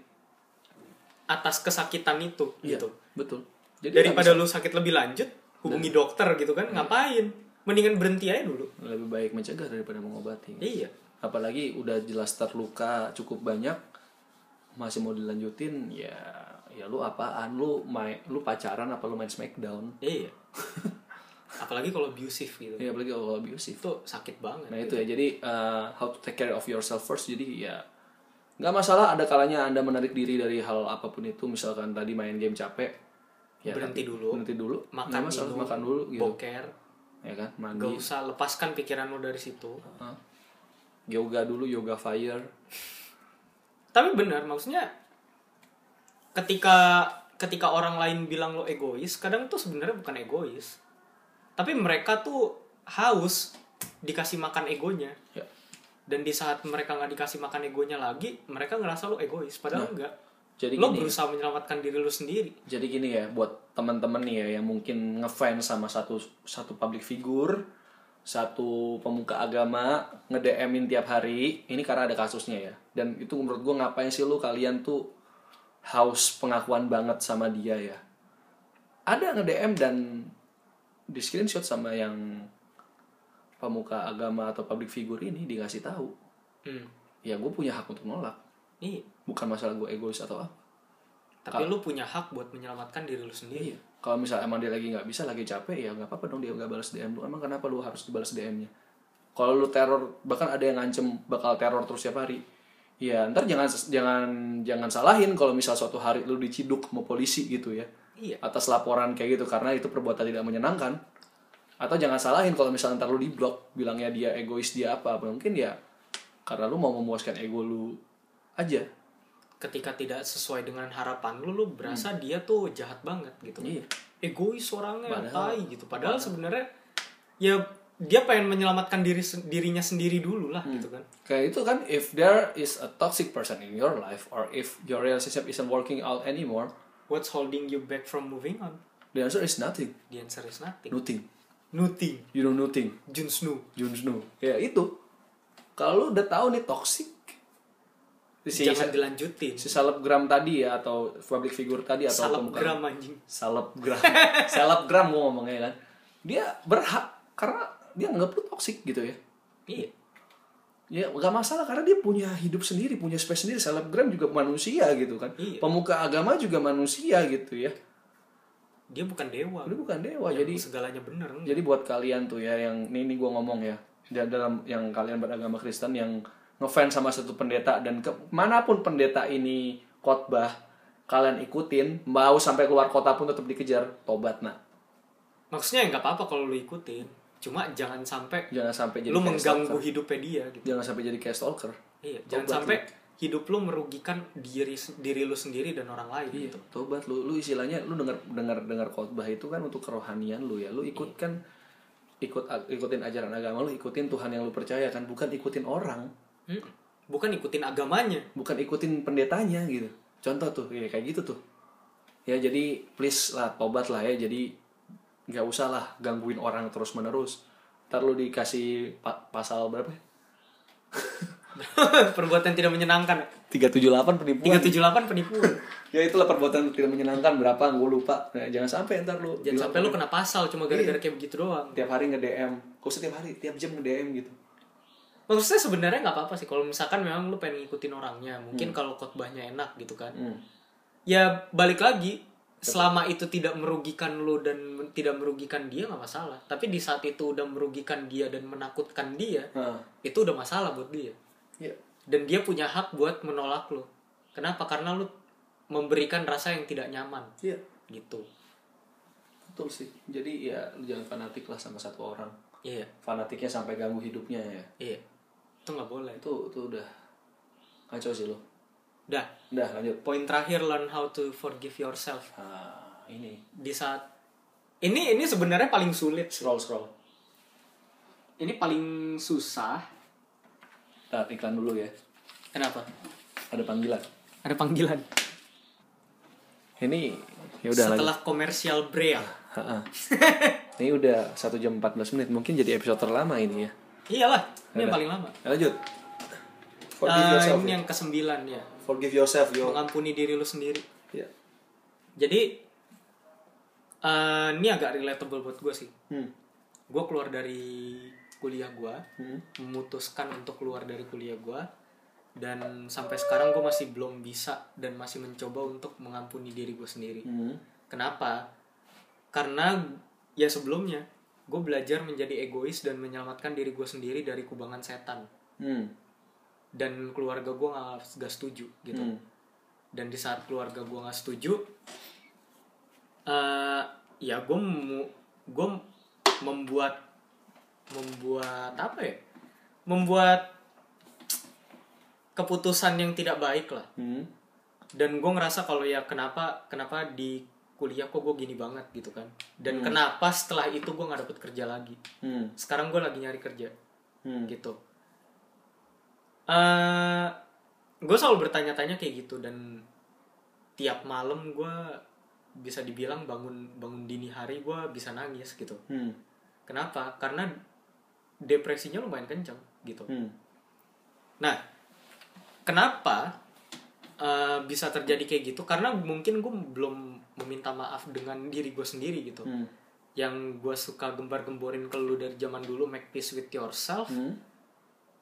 atas kesakitan itu iya gitu. betul jadi Daripada lu sakit lebih lanjut, hubungi dokter gitu kan, ngapain? Mendingan berhenti aja dulu. lebih baik mencegah daripada mengobati Iya. Apalagi udah jelas terluka cukup banyak masih mau dilanjutin ya ya lu apaan? Lu main lu pacaran apa lu main smackdown? Iya. apalagi kalau abusive gitu. Ya apalagi kalau abusive. Itu sakit banget. Nah itu ya, jadi uh, how to take care of yourself first. Jadi ya nggak masalah ada kalanya anda menarik diri dari hal apa pun itu. Misalkan tadi main game capek, ya Berhenti tapi- dulu. berhenti dulu, makan masalah minum, makan dulu gitu, boker. Ya kan, mandi, gak usah lepaskan pikiran lo dari situ. Hah? Yoga dulu, yoga fire, tapi benar maksudnya ketika ketika orang lain bilang lo egois kadang tuh sebenarnya bukan egois. Tapi mereka tuh haus dikasih makan egonya. Ya. dan di saat mereka nggak dikasih makan egonya lagi mereka ngerasa lo egois padahal enggak Jadi lo gini, berusaha menyelamatkan diri lo sendiri. Jadi gini ya, buat teman-teman nih ya yang mungkin ngefans sama satu satu public figure, satu pemuka agama nge DM-in tiap hari, ini karena ada kasusnya ya. Dan itu menurut gue ngapain sih lu kalian tuh haus pengakuan banget sama dia ya. Ada nge DM dan di screenshot sama yang pemuka agama atau public figure ini dikasih tahu, hmm. ya gue punya hak untuk nolak, iya bukan masalah gue egois atau apa. tapi lo punya hak buat menyelamatkan diri lo sendiri Iya. Kalau misalnya emang dia lagi nggak bisa, lagi capek, ya nggak apa-apa dong dia nggak balas DM lu. Emang kenapa lu harus dibalas DM-nya? Kalau lu teror, bahkan ada yang ngancem bakal teror terus tiap hari. Ya ntar jangan jangan jangan salahin kalau misal suatu hari lu diciduk sama polisi gitu ya. iya Atas laporan kayak gitu karena itu perbuatan tidak menyenangkan. Atau jangan salahin kalau misalnya ntar lu di blok bilangnya dia egois dia apa. Mungkin ya karena lu mau memuaskan ego lu aja. Ketika tidak sesuai dengan harapan lu lu berasa dia tuh jahat banget gitu Iya. egois orangnya Padahal- tai gitu padahal sebenarnya ya dia pengen menyelamatkan diri dirinya sendiri dulu lah gitu kan Kayak itu kan, if there is a toxic person in your life, or if your relationship isn't working out anymore, what's holding you back from moving on the answer is nothing. the answer is nothing Nothing. nothing You know nothing. Jun Snow Jon Snow. Ya itu. Kalau udah tahu nih toxic, si, jangan dilanjutin si selebgram tadi ya, atau public figure tadi, atau salapgram anjing Selebgram. Selebgram gua ngomongnya kan. Dia berhak, karena dia nggak perlu toxic gitu ya. iya Ya gak masalah karena dia punya hidup sendiri, punya space sendiri. Selebgram juga manusia gitu kan. Iya. Pemuka agama juga manusia gitu ya. dia bukan dewa Dia bukan dewa, Yang jadi segalanya enggak. jadi buat kalian tuh ya yang ini, ini gue ngomong ya dalam yang kalian beragama Kristen yang ngefans sama satu pendeta dan ke mana pun pendeta ini khotbah kalian ikutin mau sampai keluar kota pun tetap dikejar tobat nak. Maksudnya ya nggak apa-apa kalau lu ikutin cuma jangan sampai jangan sampai jadi lu mengganggu stalker. hidupnya dia gitu. Jangan sampai jadi kayak stalker. Iya jangan Tobat sampai hidup lu merugikan diri diri lu sendiri dan orang lain Iya, gitu. tobat. Lu lu istilahnya lu dengar dengar dengar khotbah itu kan untuk kerohanian lu ya. Lu ikut kan ikut ikutin ajaran agama lu, ikutin Tuhan yang lu percaya kan, bukan ikutin orang, Hmm. bukan ikutin agamanya bukan ikutin pendetanya gitu. Contoh tuh, ya kayak gitu tuh. Ya jadi please lah tobat lah ya. Jadi nggak usah lah gangguin orang terus menerus. Ntar lu dikasih pa- pasal berapa? ya? perbuatan tidak menyenangkan 378 penipuan. 378 penipuan ya itulah perbuatan tidak menyenangkan berapa gue lupa. Nah, jangan sampai ntar lu jangan sampai lu kena pasal cuma gara-gara kayak begitu doang tiap hari nge-DM. Kok setiap hari, tiap jam nge-DM gitu. Maksudnya sebenarnya nggak apa-apa sih kalau misalkan memang lu pengen ngikutin orangnya mungkin kalau khotbahnya enak gitu kan. Hmm. ya balik lagi selama itu tidak merugikan lu dan tidak merugikan dia nggak masalah. Tapi di saat itu udah merugikan dia dan menakutkan dia Nah, itu udah masalah buat dia. Ya. dan dia punya hak buat menolak lu. Kenapa? Karena lu memberikan rasa yang tidak nyaman. Iya, gitu. Betul sih. Jadi ya lu jangan fanatik lah sama satu orang. iya. Fanatiknya sampai ganggu hidupnya ya. iya itu nggak boleh Itu itu udah kacau sih lo. dah Udah lanjut. poin terakhir learn how to forgive yourself Nah, ini di saat ini ini sebenarnya paling sulit scroll scroll. ini paling susah Nah, iklan dulu ya. kenapa Ada panggilan. ada panggilan Ini ya udah lanjut. setelah komersial break ini udah satu jam 14 menit. Mungkin jadi episode terlama ini ya. Iyalah ini yang paling lama Ya, lanjut. Forgive Eh, yourself. ini ya. yang kesembilan ya Forgive yourself, yo. mengampuni diri lu sendiri Ya. jadi eh, ini agak relatable buat gue sih Hmm. gue keluar dari kuliah gue Hmm. memutuskan untuk keluar dari kuliah gue dan sampai sekarang gue masih belum bisa dan masih mencoba untuk mengampuni diri gue sendiri Hmm. kenapa karena ya sebelumnya gue belajar menjadi egois dan menyelamatkan diri gue sendiri dari kubangan setan hmm. dan keluarga gue nggak gak setuju gitu Hmm. dan di saat keluarga gue nggak setuju eh ya gue gue membuat membuat apa ya membuat keputusan yang tidak baik lah Hmm. dan gue ngerasa kalau ya kenapa kenapa di kuliah kok gue gini banget gitu kan. Dan kenapa setelah itu gue nggak dapet kerja lagi? Hmm. sekarang gue lagi nyari kerja. Hmm. gitu. Eh gue selalu bertanya-tanya kayak gitu dan tiap malam gue bisa dibilang bangun bangun dini hari gue bisa nangis gitu. Hmm. kenapa? Karena depresinya lumayan kencang gitu. Hmm. nah kenapa eh, bisa terjadi kayak gitu? Karena mungkin gue belum meminta maaf dengan diri gue sendiri gitu Hmm. yang gue suka gembar-gemborin ke lu dari zaman dulu make peace with yourself Hmm.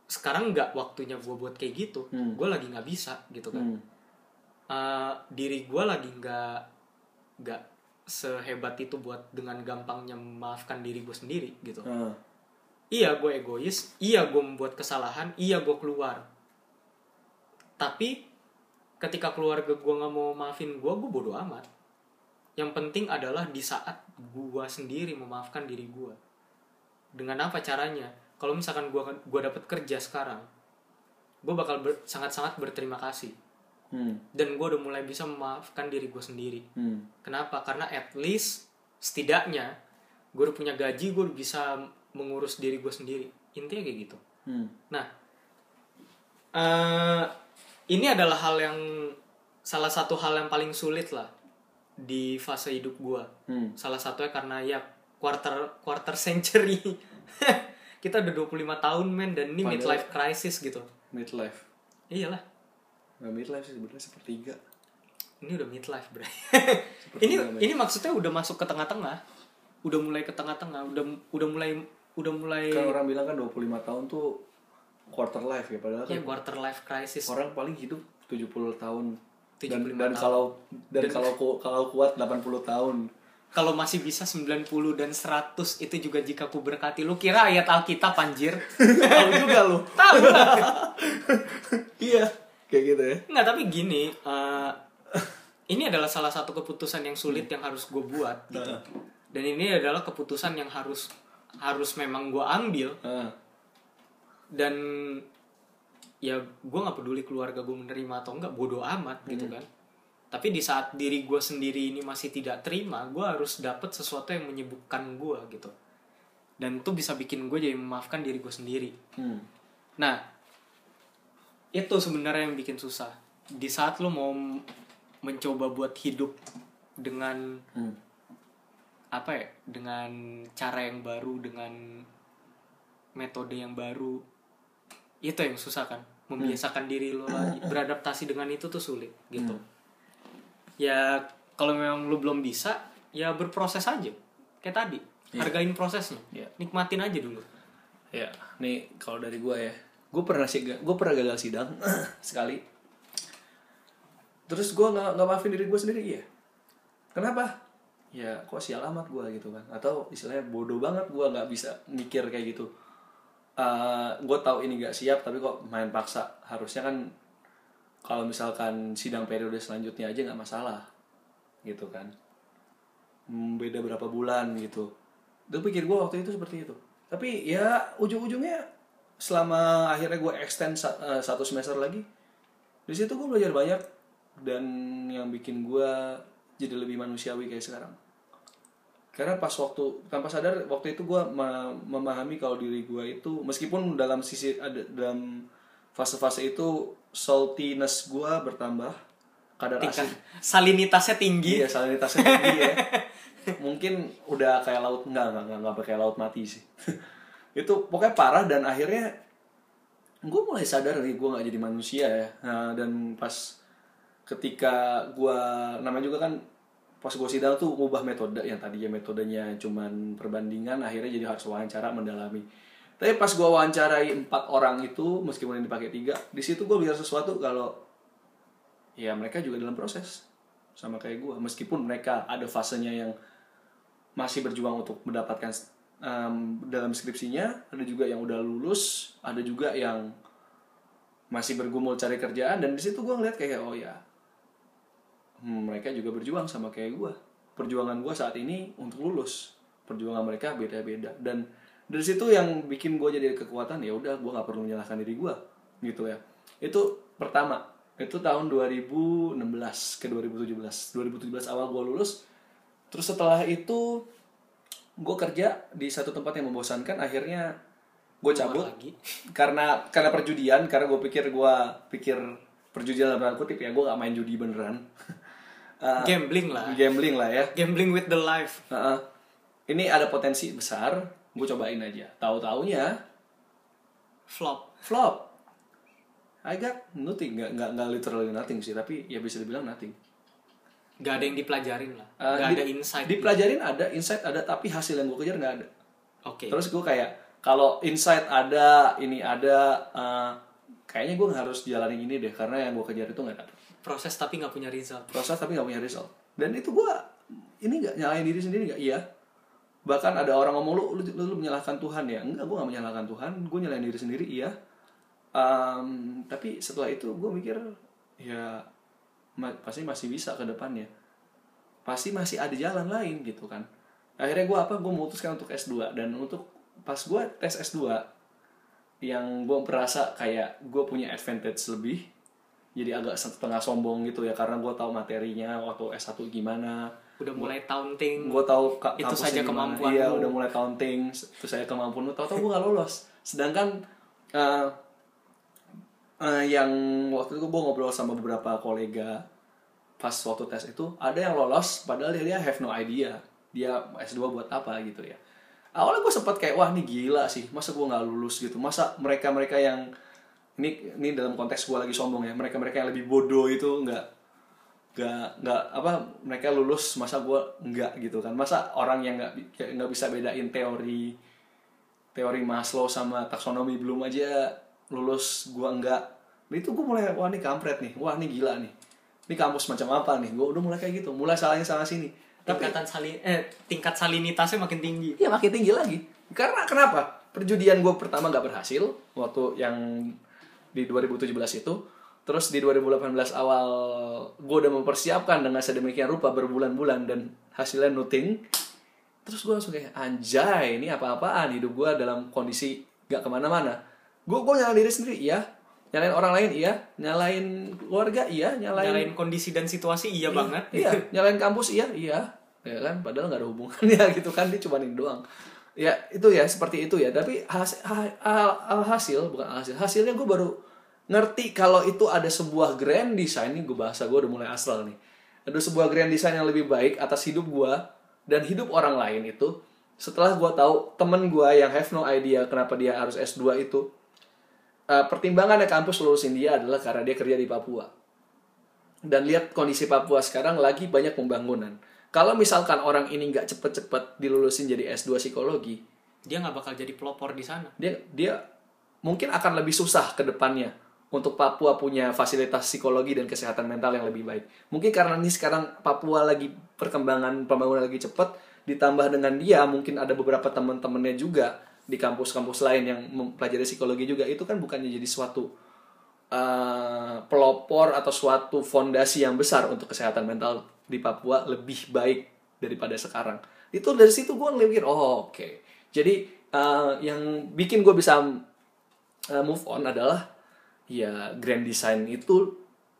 sekarang nggak waktunya gue buat kayak gitu Hmm. gue lagi nggak bisa gitu kan Hmm. Eh, diri gue lagi nggak nggak sehebat itu buat dengan gampangnya memaafkan diri gue sendiri gitu Ah. iya gue egois iya gue membuat kesalahan iya gue keluar tapi ketika keluarga gue nggak mau maafin gue gue bodoh amat yang penting adalah di saat gue sendiri memaafkan diri gue dengan apa caranya kalau misalkan gue gue dapat kerja sekarang gue bakal ber- sangat-sangat berterima kasih Hmm. dan gue udah mulai bisa memaafkan diri gue sendiri Hmm. Kenapa? Karena at least setidaknya gue udah punya gaji, gue udah bisa mengurus diri gue sendiri. Intinya kayak gitu. Hmm. Nah, eh ini adalah hal yang salah satu hal yang paling sulit lah di fase hidup gue. Hmm. Salah satunya karena ya quarter quarter century. Kita udah 25 tahun men dan ini Padahal- midlife crisis gitu. Midlife. Iyalah, Nggak midlife sih sebenarnya sepertiga. ini udah midlife, bro. ini ini maksudnya udah masuk ke tengah-tengah. Udah mulai ke tengah-tengah, udah udah mulai udah mulai Kan orang bilang kan 25 tahun tuh quarter life ya padahal ya kan quarter life crisis. orang paling hidup 70 tahun. 75 Dan, dan tahun. kalau dan, kalau ku- kalau kuat 80 tahun. Kalau masih bisa 90 dan 100 itu juga jika ku berkati. Lu kira ayat Alkitab anjir? Tahu juga lu. Tahu iya, kayak gitu ya. Nggak, tapi gini, eh, ini adalah salah satu keputusan yang sulit yang harus gue buat gitu. Dan ini adalah keputusan yang harus harus memang gue ambil Ah. dan ya gue nggak peduli keluarga gue menerima atau enggak bodoh amat gitu kan. Tapi di saat diri gue sendiri ini masih tidak terima gue harus dapat sesuatu yang menyibukkan gue gitu. Dan itu bisa bikin gue jadi memaafkan diri gue sendiri. Hmm. nah itu sebenarnya yang bikin susah. Di saat lo mau mencoba buat hidup dengan Hmm. apa ya dengan cara yang baru dengan metode yang baru itu yang susah kan membiasakan diri lo lagi beradaptasi dengan itu tuh sulit gitu ya kalau memang lo belum bisa ya berproses aja kayak tadi hargain prosesnya Iya. nikmatin aja dulu Ya, nih kalau dari gua ya, gue pernah sih, gue pernah gagal sidang sekali. Terus gua nggak nggak maafin diri gue sendiri ya. Kenapa? Ya, kok sial amat gua gitu kan? Atau istilahnya bodoh banget gua nggak bisa mikir kayak gitu. Eh, gue tahu ini gak siap tapi kok main paksa. Harusnya kan kalau misalkan sidang periode selanjutnya aja nggak masalah, gitu kan? Hmm, beda berapa bulan gitu. Itu pikir gue waktu itu seperti itu. Tapi ya ujung-ujungnya selama akhirnya gue extend eh, satu semester lagi, di situ gue belajar banyak dan yang bikin gue jadi lebih manusiawi kayak sekarang. Karena pas waktu tanpa sadar waktu itu gue memahami kalau diri gue itu meskipun dalam sisi ada dalam fase-fase itu saltiness gue bertambah kadar asin salinitasnya tinggi Iya, salinitasnya tinggi ya. Mungkin udah kayak laut enggak, enggak, enggak, enggak kayak laut mati sih. itu pokoknya parah dan akhirnya gue mulai sadar nih gue nggak jadi manusia ya. Nah, dan pas ketika gue namanya juga kan pas gue sidang tuh ubah metode yang tadinya metodenya cuman perbandingan akhirnya jadi harus wawancara mendalami. Tapi pas gue wawancarai empat orang itu meskipun yang dipakai tiga di situ gue belajar sesuatu kalau ya mereka juga dalam proses sama kayak gue meskipun mereka ada fasenya yang masih berjuang untuk mendapatkan em, dalam skripsinya ada juga yang udah lulus ada juga yang masih bergumul cari kerjaan dan di situ gue ngeliat kayak oh ya mereka juga berjuang sama kayak gue perjuangan gue saat ini untuk lulus. Perjuangan mereka beda-beda. Dan dari situ yang bikin gue jadi kekuatan ya udah gue nggak perlu menyalahkan diri gue gitu ya. Itu pertama. Itu tahun 2016 ke 2017 2017 awal gue lulus. Terus setelah itu gue kerja di satu tempat yang membosankan. Akhirnya gue cabut. lagi. karena karena perjudian karena gue pikir gue pikir perjudian dalam kutip ya. Gue gak main judi beneran Eh, Gambling lah. gambling lah ya Gambling with the life. Heeh. ini ada potensi besar gue cobain aja tahu taunya Flop. flop I got nothing nggak nggak nggak literally nothing sih tapi ya bisa dibilang nothing Gak ada yang dipelajarin lah. Eh, Gak di- ada insight. dipelajarin ada insight ada tapi hasil yang gue kejar nggak ada Oke. terus gue kayak kalau insight ada ini ada eh, kayaknya gue harus jalanin ini deh karena yang gue kejar itu nggak dapet Proses tapi nggak punya result. proses tapi nggak punya result. Dan itu gue ini nggak nyalain diri sendiri nggak? Iya. Bahkan ada orang ngomong lu lu, lu, lu menyalahkan Tuhan ya? Enggak gue nggak menyalahkan Tuhan. Gue nyalain diri sendiri iya. Em, tapi setelah itu gue mikir ya ma- pasti masih bisa ke depannya. Pasti masih ada jalan lain gitu kan. Akhirnya gue apa? Gue memutuskan untuk S2 dan untuk pas gue tes S2 yang gue merasa kayak gue punya advantage lebih jadi agak setengah sombong gitu ya karena gue tahu materinya waktu S1 gimana Udah mulai taunting. gue tahu ka- Itu saja gimana. kemampuanmu. iya udah mulai counting itu saya kemampuan tahu tahu gue gak lolos sedangkan eh, eh, yang waktu itu gue ngobrol sama beberapa kolega pas waktu tes itu ada yang lolos padahal dia, dia have no idea dia S2 buat apa gitu ya awalnya gue sempat kayak wah ini gila sih masa gue nggak lulus gitu masa mereka mereka yang ini ini dalam konteks gue lagi sombong ya. Mereka mereka yang lebih bodoh itu nggak nggak nggak apa mereka lulus masa gue nggak gitu kan. Masa orang yang nggak nggak bisa bedain teori teori Maslow sama taksonomi belum aja lulus gue enggak Nah, itu gue mulai wah ini kampret nih. Wah ini gila nih. Ini kampus macam apa nih? Gue udah mulai kayak gitu. Mulai salahnya salah sini. Tapi tingkatan salin eh tingkat salinitasnya makin tinggi. Iya makin tinggi lagi. Karena kenapa? Perjudian gue pertama nggak berhasil waktu yang di 2017 itu. Terus di 2018 awal gue udah mempersiapkan dengan sedemikian rupa berbulan-bulan dan hasilnya nothing. Terus gue langsung kayak anjay ini apa-apaan hidup gue dalam kondisi gak ke mana-mana. Gue gue nyalain diri sendiri iya, nyalain orang lain iya, nyalain keluarga iya, nyalain Nyalain kondisi dan situasi iya, banget. Iya, nyalain kampus iya, iya. Ya kan, padahal nggak ada hubungannya gitu kan, dia cuma ini doang. Ya, itu ya seperti itu ya. Tapi hasil, hasil bukan hasil, hasilnya gue baru ngerti kalau itu ada sebuah grand design nih gue bahasa gue udah mulai asal nih. Ada sebuah grand design yang lebih baik atas hidup gue dan hidup orang lain itu. Setelah gue tahu temen gue yang have no idea kenapa dia harus S2 itu, eh, pertimbangannya kampus lulusin dia adalah karena dia kerja di Papua dan lihat kondisi Papua sekarang lagi banyak pembangunan. Kalau misalkan orang ini nggak cepet-cepet dilulusin jadi S2 psikologi, Dia nggak bakal jadi pelopor di sana. dia dia mungkin akan lebih susah ke depannya untuk Papua punya fasilitas psikologi dan kesehatan mental yang lebih baik. Mungkin karena ini sekarang Papua lagi perkembangan pembangunan lagi cepat, ditambah dengan dia mungkin ada beberapa teman-temannya juga di kampus-kampus lain yang mempelajari psikologi juga itu kan bukannya jadi suatu uh, pelopor atau suatu fondasi yang besar untuk kesehatan mental di Papua lebih baik daripada sekarang. Itu dari situ gue ngeliat oh oke. Jadi uh, yang bikin gue bisa uh, move on adalah ya grand design itu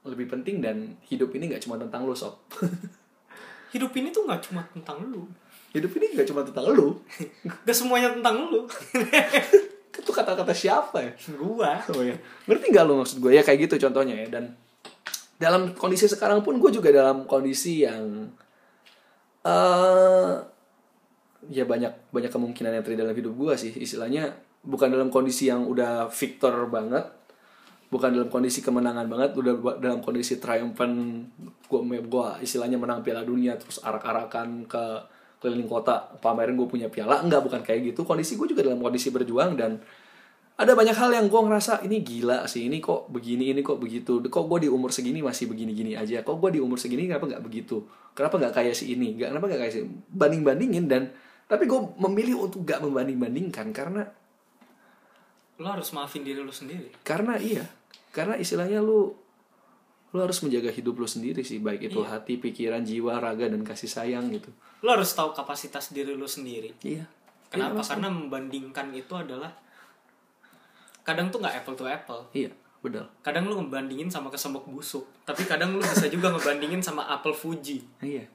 lebih penting dan hidup ini nggak cuma tentang lo sob. Hidup ini tuh nggak cuma tentang lu. hidup ini nggak cuma tentang lo. Gak semuanya tentang lu. Itu kata-kata siapa ya? Gua. Oh ya. Ngerti nggak lo maksud gue ya kayak gitu contohnya ya dan dalam kondisi sekarang pun gue juga dalam kondisi yang eh ya banyak banyak kemungkinan yang terjadi dalam hidup gue sih istilahnya bukan dalam kondisi yang udah victor banget bukan dalam kondisi kemenangan banget udah dalam kondisi triumphant gue gua istilahnya menang piala dunia terus arak-arakan ke keliling kota pamerin gue punya piala. Enggak bukan kayak gitu. Kondisi gue juga dalam kondisi berjuang dan ada banyak hal yang gue ngerasa ini gila sih ini kok begini ini kok begitu kok gue di umur segini masih begini-gini aja kok gue di umur segini kenapa nggak begitu kenapa nggak kayak si ini nggak kenapa nggak kayak si banding bandingin dan tapi gue memilih untuk gak membanding bandingkan karena lo harus maafin diri lo sendiri. Karena iya karena istilahnya lu lu harus menjaga hidup lu sendiri sih baik itu Iya. hati pikiran jiwa raga dan kasih sayang gitu. Lo harus tahu kapasitas diri lo sendiri. Iya. Kenapa? Karena membandingkan itu adalah kadang tuh nggak apple to apple. Iya benar. Kadang lu ngebandingin sama kesembek busuk tapi kadang lu bisa juga ngebandingin sama apel Fuji. Iya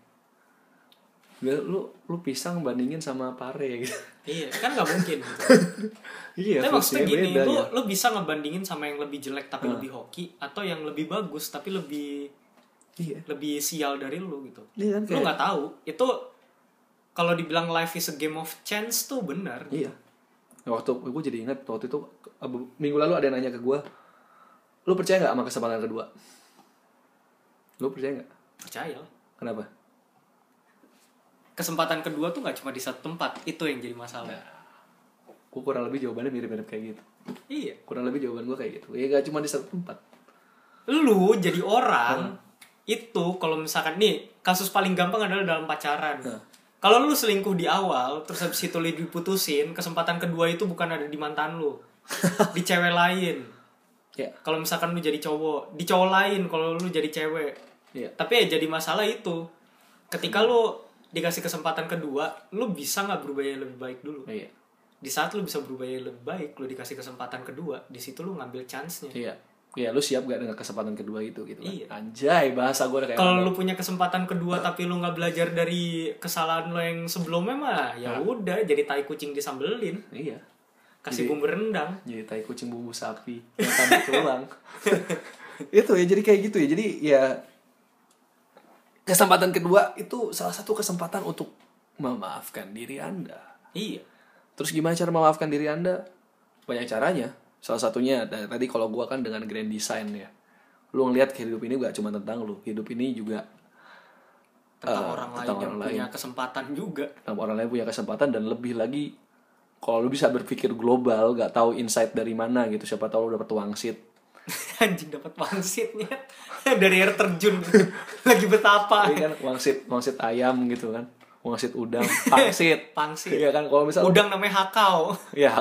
Gak, lu lu pisang bandingin sama pare gitu. iya kan nggak mungkin gitu. iya, tapi maksudnya gini beda lu ya. lu bisa ngebandingin sama yang lebih jelek tapi lebih hoki atau yang lebih bagus tapi lebih Iya. lebih sial dari lu gitu Iya kan lu nggak tahu itu kalau dibilang life is a game of chance tuh benar Iya. Waktu gue jadi ingat waktu itu minggu lalu ada yang nanya ke gue, lu percaya nggak sama kesempatan kedua? Lu percaya nggak? percaya Kenapa? Kesempatan kedua tuh nggak cuma di satu tempat itu yang jadi masalah Gue kurang lebih jawabannya mirip-mirip kayak gitu. iya Kurang lebih jawaban gue kayak gitu. Ya gak cuma di satu tempat. lu jadi orang itu kalau misalkan nih kasus paling gampang adalah dalam pacaran Nah. kalau lu selingkuh di awal terus habis itu lu diputusin kesempatan kedua itu bukan ada di mantan lu di cewek lain Ya. kalau misalkan lu jadi cowok di cowok lain kalau lu jadi cewek Iya. tapi ya jadi masalah itu ketika lu dikasih kesempatan kedua lu bisa nggak berubah yang lebih baik dulu Iya. di saat lu bisa berubah yang lebih baik lu dikasih kesempatan kedua di situ lu ngambil chance nya Iya. Iya, lu siap gak dengan kesempatan kedua itu gitu kan? Iya. Anjay, bahasa gue kayak kalau lu punya kesempatan kedua tapi lu nggak belajar dari kesalahan lo yang sebelumnya mah ya udah jadi tai kucing disambelin Iya. kasih bumbu rendang Jadi tai kucing bumbu sapi yang tambah tulang. itu ya jadi kayak gitu ya. Jadi ya kesempatan kedua itu salah satu kesempatan untuk memaafkan diri Anda. iya Terus gimana cara memaafkan diri Anda? Banyak caranya. Salah satunya tadi kalau gua kan dengan grand design ya. Lu ngelihat hidup ini gak cuma tentang lu. Hidup ini juga tentang Eh, orang lain tentang yang orang punya kesempatan juga tentang orang lain punya kesempatan dan lebih lagi kalau lu bisa berpikir global, gak tahu insight dari mana gitu. Siapa tahu lu dapet wangsit. anjing dapat wangsitnya dari air terjun lagi betapa Ini kan wangsit, wangsit ayam gitu kan. Wangsit udang, pangsit. pangsit Iya kan kalau misalnya udang namanya hakau ya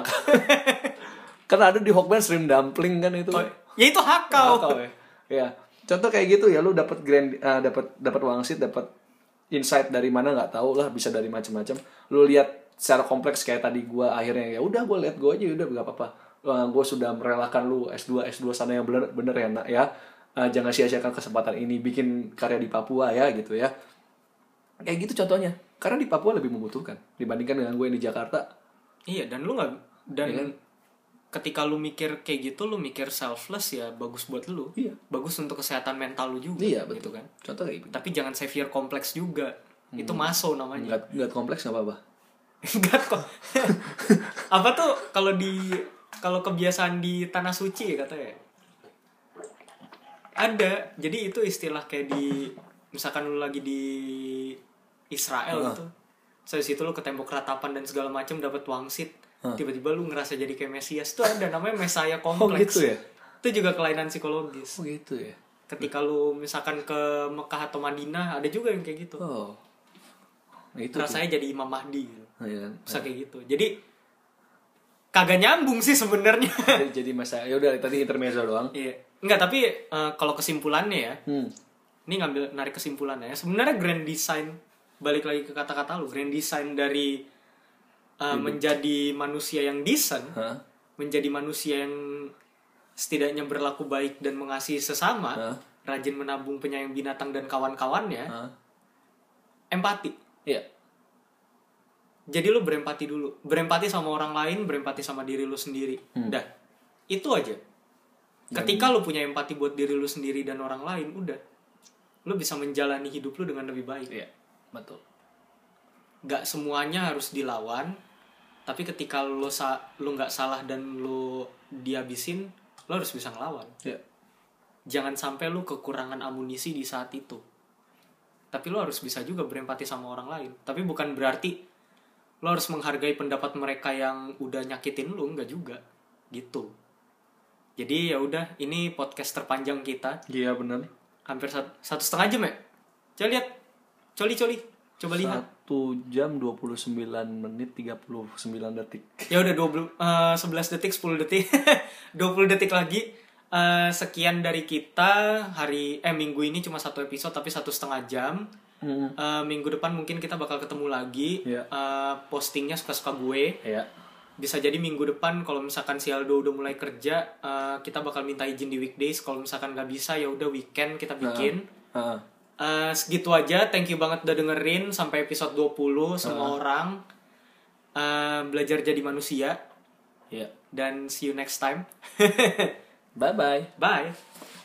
kan ada di Hokben shrimp dumpling kan itu. Oh, ya itu hakau Hakau ya. Ya. Contoh kayak gitu ya lu dapat grand eh, dapat dapat wangsit, dapat insight dari mana nggak tahu lah, bisa dari macam-macam. Lu lihat secara kompleks kayak tadi gua akhirnya ya udah gua lihat gua aja udah gak apa-apa. Eh, gua sudah merelakan lu S2 S2 sana yang bener bener ya nak ya. Eh, jangan sia-siakan kesempatan ini bikin karya di Papua ya gitu ya. Kayak gitu contohnya. Karena di Papua lebih membutuhkan dibandingkan dengan gue yang di Jakarta. iya dan lu nggak dan kan? ketika lu mikir kayak gitu lu mikir selfless ya bagus buat lu Iya. bagus untuk kesehatan mental lu juga Iya gitu betul kan Contoh kayak gitu. tapi jangan savior kompleks juga itu maso namanya Nggak, nggak kompleks nggak apa-apa. enggak kok apa tuh kalau di kalau kebiasaan di tanah suci ya katanya. Ada. Jadi itu istilah kayak di misalkan lu lagi di Israel Heeh. gitu. Saya situ lu ke tembok ratapan dan segala macam dapat wangsit. Tiba-tiba lu ngerasa jadi kayak Mesias. Tuh ada namanya Mesaya Oh kompleks gitu ya. itu juga kelainan psikologis. Oh gitu ya. ketika lu misalkan ke Mekah atau Madinah ada juga yang kayak gitu. Oh. Nah, itu tuh. rasanya jadi Imam Mahdi gitu. Oh, iya bisa kayak gitu. Jadi kagak nyambung sih sebenarnya jadi, jadi masa ya udah tadi intermezzo doang. iya nggak tapi eh, kalau kesimpulannya ya Hmm. ini ngambil narik kesimpulannya ya sebenarnya grand design balik lagi ke kata-kata lu grand design dari eh, menjadi manusia yang decent Hah? menjadi manusia yang setidaknya berlaku baik dan mengasihi sesama Hah? rajin menabung penyayang binatang dan kawan-kawannya Hah? empati Iya. Jadi lu berempati dulu. Berempati sama orang lain berempati sama diri lu sendiri. Hmm. dah itu aja. Ketika lu punya empati buat diri lu sendiri dan orang lain udah. Lu bisa menjalani hidup lu dengan lebih baik. Iya. Betul. nggak semuanya harus dilawan tapi ketika lu sa lu nggak salah dan lu dihabisin lu harus bisa ngelawan. Iya. jangan sampai lu kekurangan amunisi di saat itu. Tapi lu harus bisa juga berempati sama orang lain. Tapi bukan berarti lu harus menghargai pendapat mereka yang udah nyakitin lu nggak juga gitu jadi ya udah ini podcast terpanjang kita Iya benar. hampir satu, satu setengah jam ya coba lihat coli coli coba lihat jam 29 menit 39 detik. Ya udah 20 eh, 11 detik, 10 detik. 20 detik lagi. Eh, sekian dari kita hari eh minggu ini cuma satu episode tapi satu setengah jam. Hmm. Eh, minggu depan mungkin kita bakal ketemu lagi. Iya. Eh, postingnya suka-suka gue. Ya. Bisa jadi minggu depan kalau misalkan si Aldo udah mulai kerja, eh, kita bakal minta izin di weekdays. Kalau misalkan nggak bisa ya udah weekend kita bikin. Heeh. Eh, segitu aja. Thank you banget udah dengerin sampai episode 20 semua orang eh, belajar jadi manusia Ya. dan see you next time. Bye bye. Bye.